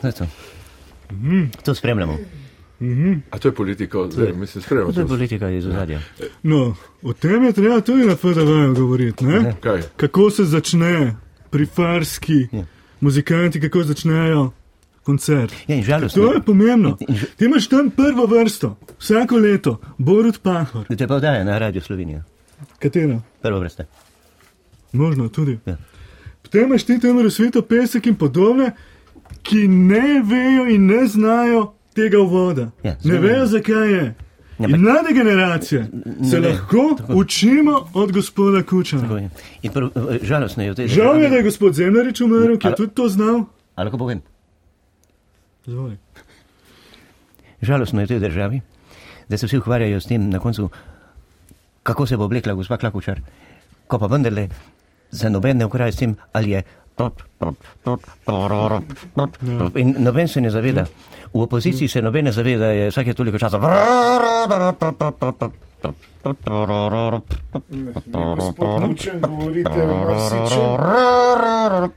To je to. To spremljamo. A to je politika, zdaj mislim, spremljamo. To je to. politika iz ozadja. No, o tem je treba tudi na FDV govoriti. Ne? Kaj? Kako se začne pri farski Ja. muzikanti, kako začnejo koncert. Ja, in žalostno. To je pomembno. In že- Ti imaš tam prvo vrsto, vsako leto, Borut Pahor. Da te pa vdaja na Radio Slovenija. Katero? Prvo vrste. Možno tudi. Ja. Potem imaš ti tam razsveto pesek in podobne, ki ne vejo in ne znajo tega uvoda. Ja, ne vejo, zakaj je. Ja, In mlade generacije se ve. lahko Tako. učimo od gospoda Kučana. Je. In prv, žalostno je v tej Žal je, da je gospod Zemljarič umrl, ki je tudi to znal. Ali lahko povem? Zvoj. Žalostno je v tej državi, da se vsi ukvarjajo s tem na koncu, kako se bo oblekla gospa Klakučar, ko pa vendarle za noben ne ukvarja s tem, ali je. In noben se ne zaveda. V opoziciji se noben ne zaveda, da je vsake toliko časa.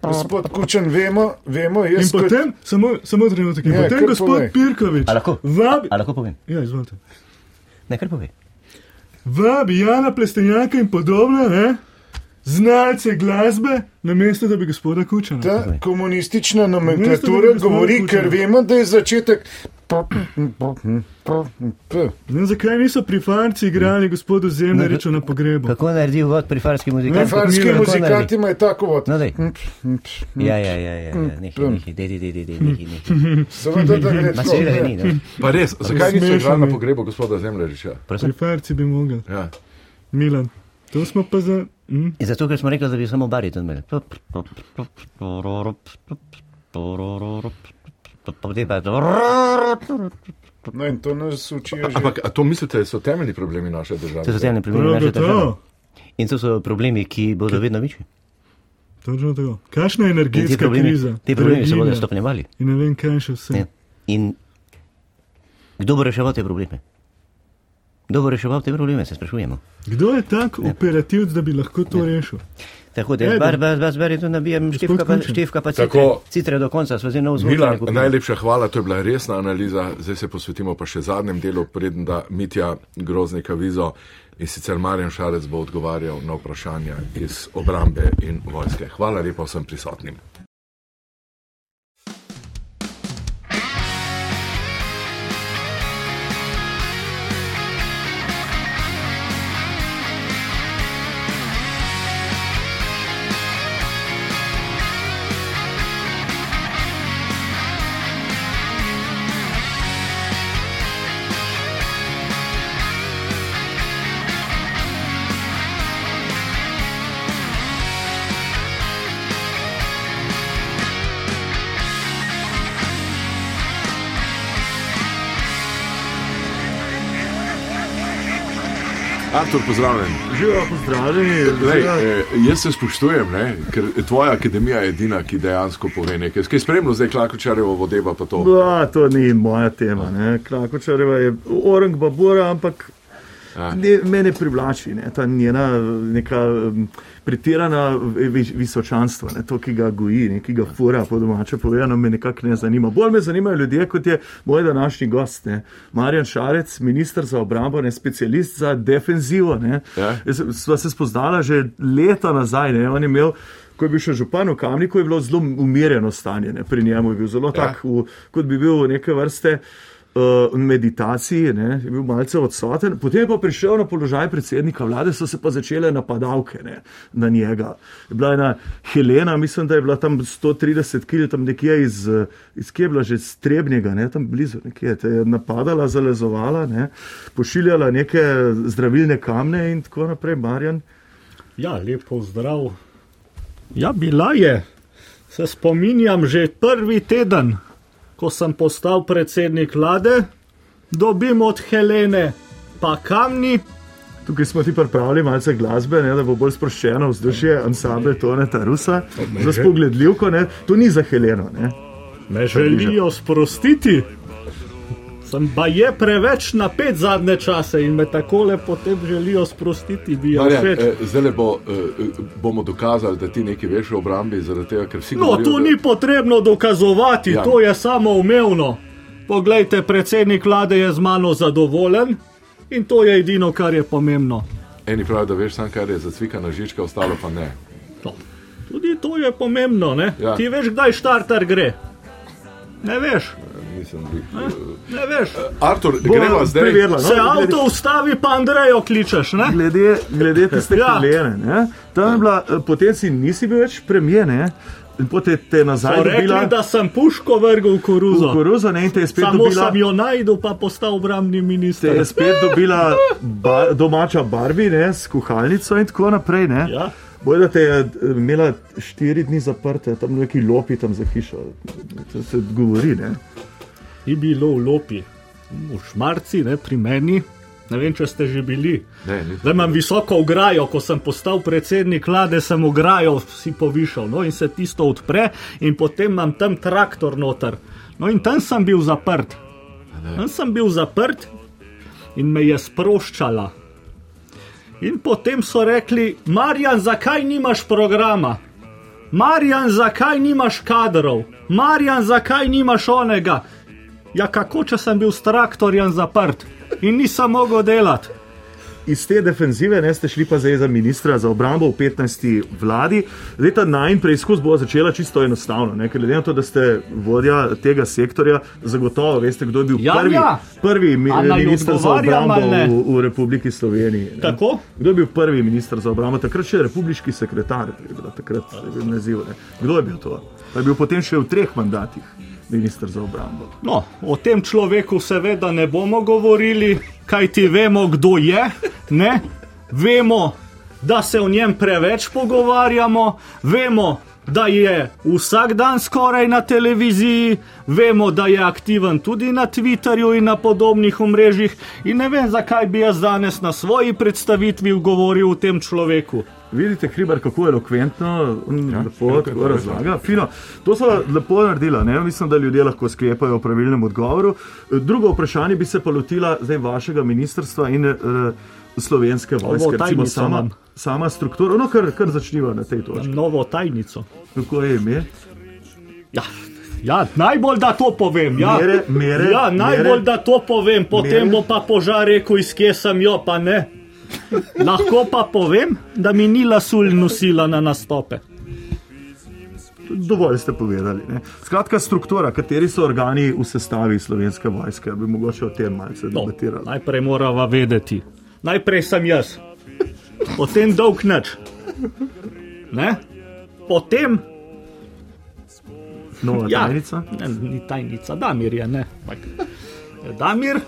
Gospod Kučen, vemo, vemo, In jaz kot potem, samo, samo trenutek, in Ja, potem gospod. Pirkovič A lahko? vabi. A lahko povem? Ja, izvolite. Ne, kar pove. Vabi Jana Plestenjaka in podobne, ne? Znalce glasbe, namesto da bi gospoda Kučana. ta komunistična Mesto, da nomenklatura govori, ker vemo, da je začetek. Ne, zakaj niso pri Farci igrali gospodu Zemljariču na pogrebu? Kako naredi vod pri farski muzikanti? Farski Kako muzikanti imajo tako vod. No, dej. Ja, ja, ja, ja, ja. nekaj, nekaj, dej, dej, dej, nekaj, nekaj. Seveda, da gre tako. seveda ga ni, no. Pa res, zakaj Smešno igrali na pogrebu gospoda Zemljariča? Pri? Farci bi mogel. Ja. Milan, to smo pa za. Hm? Zato, ker smo rekli, da bi samo bariton imeli. No in to nas učijo že. Ampak a to mislite, da so temeljni problemi naše države? To so temeljni problemi Prav naše države. gotovo. In to so problemi, ki bodo vedno večji. Točno tako. Kakšna je energetska problemi, kriza? ti problemi se bodo stopnjevali. In ne vem, kaj še vse. Ja. In kdo bo reševal te probleme? Kdo bo reševal te probleme, se sprašujemo. Kdo je tak operativc, da bi lahko to rešil? Tako da jaz bar, bar, bar, bar, tu nabijem števka pa, števka pa citre, Tako. citre do konca, sva zdaj. Milan, ne kupili. najlepša hvala, to je bila resna analiza. Zdaj se posvetimo pa še zadnjem delu, preden da Mitja Groznika vizo in sicer Marjan Šarec bo odgovarjal na vprašanja iz obrambe in vojske. Hvala lepa vsem prisotnim. Artur, pozdravljen. Živijo, pozdravljeni. Lej, eh, jaz se spoštujem, ne, ker tvoja akademija je edina, ki dejansko pove nekaj. Skaj spremljal zdaj Klakočarjevo vodeva pa to? Ba, to ni moja tema. ne. Klakočareva je orang babura, ampak ne, mene privlači ne, ta njena neka um, pretirana vi- visočanstvo, ne, to, ki ga goji, ne, ki ga fura, po domače povedano, me nekako ne zanima. Bolj me zanimajo ljudje, kot je moj današnji gost, ne. Marjan Šarec, ministr za obrambo, ne, specialist za defenzivo. Ne. Ja. Sva se spoznala že leta nazaj, ne, on je imel. Ko je bil še župan v Kamniku, je bilo zelo umirjeno stanje. Ne? Pri njemu je bil zelo Ja. tak, v, kot bi bil neke vrste uh, meditaciji, ne? je bil malce odsoten. Potem je pa prišel na položaj predsednika vlade, so se pa začele napadalke ne? na njega. Je bila ena Helena, mislim, da je bila tam 130 kg, tam nekje iz, eh, iz kje je bila že strebnega, ne? tam blizu nekje, te je napadala, zalezovala, ne? pošiljala neke zdravilne kamne in tako naprej, Marjan. Ja, lepo zdrav. Ja, bila je. Se spominjam že prvi teden, ko sem postal predsednik vlade, dobim od Helene pa kamni. Tukaj smo ti pripravili malce glasbe, ne, da bo bolj sproščeno vzdušje, ansambl Toneta Rusa, za spogledljivko, ne. to ni za Heleno. Ne. Me želijo sprostiti. Sem pa je preveč napet zadnje čase in me takole potem želijo sprostiti, Marjan, všeč. eh, zdaj bo, eh, bomo dokazali, da ti nekaj veš o obrambi, tega, No, govorijo, to da- ni potrebno dokazovati, Ja. ja. to je samo umevno. Poglejte, predsednik vlade je z mano zadovoljen in to je edino, kar je pomembno. Eni pravijo, da veš sam, kar je zacvikana žička, ostalo pa ne. No, tudi to je pomembno. Ne? Ja. Ti veš, kdaj štarter gre? Ne veš, Nisem bil. ne veš. Artur, gremo zdaj. preverila, no. Se glede- avto ustavi, pa Andrejo kličeš. Ne? Glede, glede tiste Ja. Helene, ne, tam je bila, eh, potem si nisi bil več premijer, ne, potem te je nazaj So rekli, dobila da sem puško vrgel v v koruzo. koruzo ne, in te je spet Samo dobila. sem jo najdel, pa postal obrambni Te minister. je spet dobila ba, domača Barbi ne, s kuhalnico in tako naprej. Ne. Ja. Boj, da te je eh, imela štiri dni zaprte, tam neki lopi tam za hišo. To se govori. Ne. Ni bilo v lopi, v šmarci, ne pri meni. Ne vem, če ste že bili. Ne, Zdaj imam visoko ograjo, ko sem postal predsednik vlade, sem ograjo si povišal, no in se tisto odpre, in potem imam tam traktor noter. No in tam sem bil zaprt. Tam sem bil zaprt in me je sproščala. In potem so rekli, Marjan, zakaj nimaš programa? Marjan, zakaj nimaš kadrov? Marjan, zakaj nimaš onega? Ja, kako če sem bil s traktorjem zaprt in nisem mogel delati? Iz te defenzive ne, ste šli pa zdaj za ministra za obrambo v 15. vladi. Leta najn preizkus bo začela čisto enostavno, ne, ker glede na to, da ste vodja tega sektorja, zagotovo veste, kdo je bil Ja, prvi, ja. prvi mi- minister za obrambo v, v Republiki Sloveniji. ne. Kako? Kdo je bil prvi minister za obrambo? Takrat še republiški sekretar, je bil takrat je bil naziv. Ne. Kdo je bil to? Pa je bil potem še v treh mandatih minister za obrambo. No, o tem človeku seveda ne bomo govorili, kaj ti vemo, kdo je. Ne? Vemo, da se o njem preveč pogovarjamo, vemo, da je vsak dan skoraj na televiziji, vemo, da je aktiven tudi na Twitterju in na podobnih omrežjih. In ne vem, zakaj bi jaz danes na svoji predstavitvi govoril o tem človeku. Vidite, Hribar, kako je elokventno, ja, lepo ja, tako ja, razlaga. Fino. To so lepo naredila, ne? mislim, da ljudje lahko sklepajo o pravilnem odgovoru. Drugo vprašanje bi se pa lotila zdaj vašega ministrstva in uh, slovenske vojske, recimo sama, imam. sama struktura. No, kar, kar začniva na tej točki. Novo tajnico. Kako je ime? Ja, ja, najbolj da to povem. Ja, Mere, mere, ja najbolj mere. da to povem, potem Mere. bo pa požar rekel, iz kje sem jo, pa ne. Lahko pa povem, da mi ni lasulj nosila na nastope. Dovolj ste povedali. Ne? Skratka, struktura, kateri so organi v sestavi slovenske vojske, bi mogoče o tem malce No, debatirali. najprej morava vedeti. Najprej sem jaz, potem dolg nič. Ne? Potem, Nova ja, tajnica. ne, ni tajnica, Damir je, ne. Damir,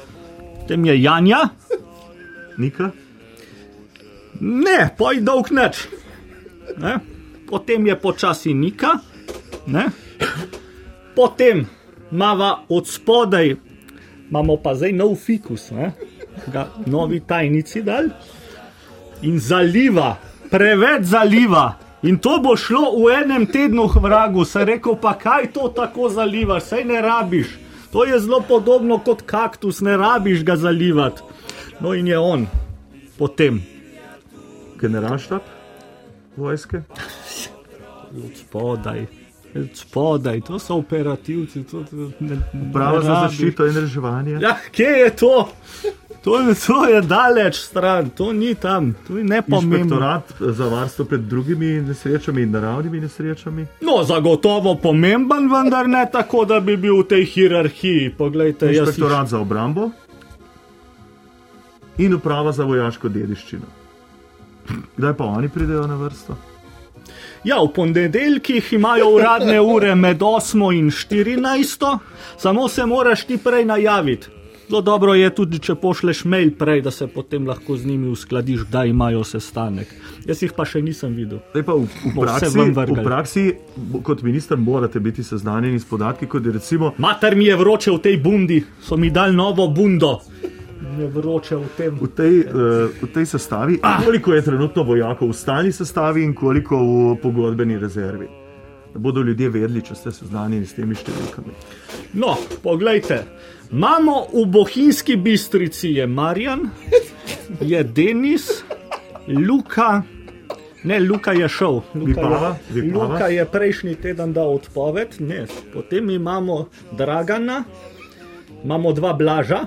potem je Janja, Nika. Ne, poj dolg nič. Ne? Potem je počasi Nika, ne? potem imamo od spodaj, imamo pa zdaj nov fikus, ne? Ga novi tajnici dal. in zaliva, preveč zaliva. In to bo šlo v enem tednu k vragu, se rekel, pa kaj to tako zalivaš, sej ne rabiš. To je zelo podobno kot kaktus, ne rabiš ga zalivati. No in je on, potem. Generalštab vojske. Od spodaj, od spodaj, to so operativci. To, to, ne, Prava ne za zaščito in reševanje. Ja, kje je to? To je, to je daleč stran, to ni tam, to je nepomembno. Inšpektorat za varstvo pred drugimi nesrečami in naravnimi nesrečami. No, zagotovo pomemben, vendar ne tako, da bi bil v tej hierarhiji. Poglejte, jaz Inšpektorat za obrambo in uprava za vojaško dediščino. Kdaj pa oni pridejo na vrsto? Ja, v ponedeljkih imajo uradne ure med 8 in 14, samo se moraš ti prej najaviti. Zelo dobro je tudi, če pošleš mail prej, da se potem lahko z njimi uskladiš, kdaj imajo sestanek. Jaz jih pa še nisem videl. Zdaj pa v, v, praksi, v praksi, kot minister, morate biti seznanjeni s podatki, kot je recimo. Mater mi je vroče v tej bundi, so mi dali novo bundo. Je vroče v tem. V tej, uh, v tej sestavi, ah. koliko je trenutno vojakov v stalni sestavi in koliko v pogodbeni rezervi. Da bodo ljudje vedeli, če ste seznanjeni s temi številkami. No, poglejte, imamo v Bohinjski bistrici je Marjan, je Denis, Luka. Ne, Luka je šel. Luka, Vipava, je, Vipava. Luka je prejšnji teden dal odpoved, ne. Potem imamo Dragana, imamo dva Blaža,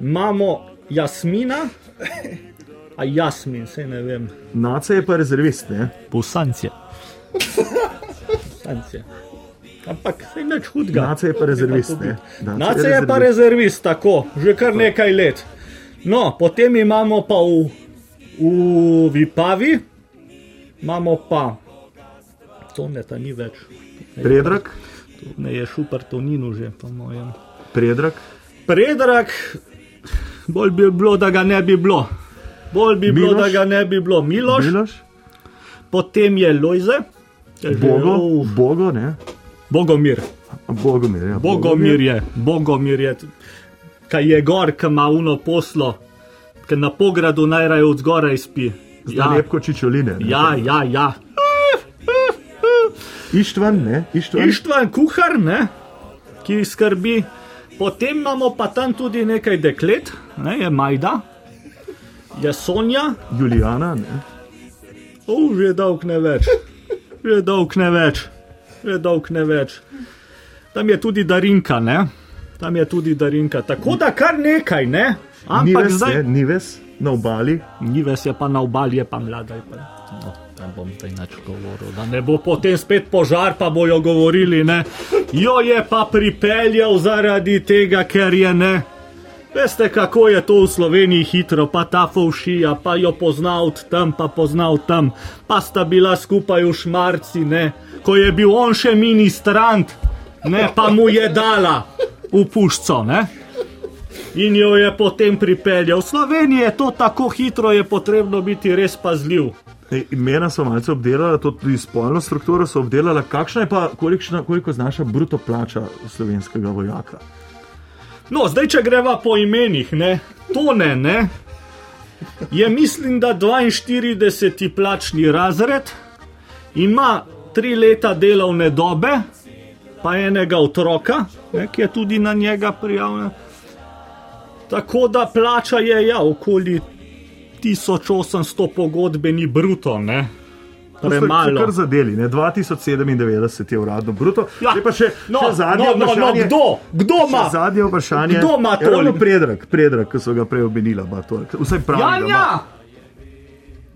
imamo Jasmina, a Jasmin, se ne vem. Nace je pa rezervist, ne? Pusancije. Pusancije. Ampak se nič hudega. Nace je pa rezervist, ne? Nace Nace je pa rezervist, tako, že kar nekaj let. No, potem imamo pa v, v Vipavi, imamo pa, to ne ta ni več. Predrag, To ne je šupar Toninu že, po mojem. Predrag, Predrag, bolj bi bilo, da ga ne bi bilo. Bolj bi bilo, Miloš? da ga ne bi bilo. Miloš, Miloš, potem je Lojze, Bogo, Uf, Bogo, ne? Bogomir. Bogomir, ja. Bogomir je, Bogomir je, kaj je gor, ki ima uno poslo, ki na pogradu najraje od zgoraj spi. Ja, lepko čičoline. ne? ja, ja, ja. Ištvan, ne? Ištvan. Ištvan kuhar, ne, ki skrbi. Potem imamo pa tam tudi nekaj deklet, ne, je Majda, je Sonja, Julijana, ne? oh, že dolg ne več, že dolg ne več, že dolg ne več. Tam je tudi Darinka, ne, tam je tudi Darinka, tako da kar nekaj, ne. Ampak Nives, zdaj, ne? Nives na obali. Nives je pa na obali, je pa mlada. Je pa, no, ne bom zdaj nič govoril, da ne bo potem spet požar, pa bojo govorili, ne. Jo je pa pripeljal zaradi tega, ker je ne. Veste, kako je to v Sloveniji hitro, pa ta faušija, pa jo pozna od tam, pa pozna od tam, pa sta bila skupaj v šmarci, ne, ko je bil on še ministrant, ne, pa mu je dala v puščo, ne. In jo je potem pripeljal. V Sloveniji je to tako hitro, je potrebno biti res pazljiv. Imena so malce obdelala, tudi spolno strukturo so obdelala. Kakšna je pa, kolikšna, koliko znaša bruto plača slovenskega vojaka? No, zdaj, če greva po imenih, ne, tone, ne, je mislim, da 42. plačni razred, ima tri leta delovne dobe, pa enega otroka, ne, ki je tudi na njega prijavljen. Tako da plača je ja, okoli 1800 pogodbeni bruto, ne. To Premalo. Kar zadeli, ne? 2097 je uradno bruto. Ja, Zdaj pa še, no, še zadnje no, no, no, vprašanje. kdo? Kdo ima? Zadnje vprašanje. Kdo ima Ja, ravno toliko? Predrag, predrag, ki so ga prej omenila. ima to. Vsaj pravi. da ima. Janja,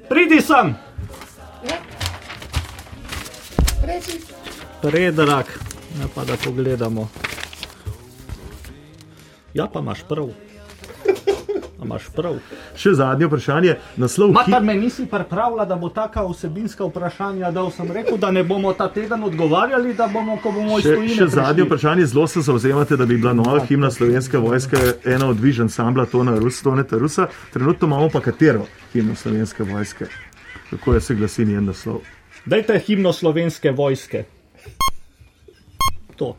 pridi sem. Predrag, ne pa da pogledamo. Ja, pa imaš prav. (laughs) A imaš prav. Še zadnje vprašanje. Naslov Matar me nisi pripravila, da bo taka vsebinska vprašanja, da sem rekel, da ne bomo ta teden odgovarjali, da bomo, ko bomo iz Še, tujine še zadnje vprašanje, zelo se zauzemate, da bi bila nova himna slovenske vojske ena od viž ansambla Tona Rus, Toneta Rusa. Trenutno imamo pa katero himno slovenske vojske? Kako je se glasi njen naslov? Dajte himno slovenske vojske. To.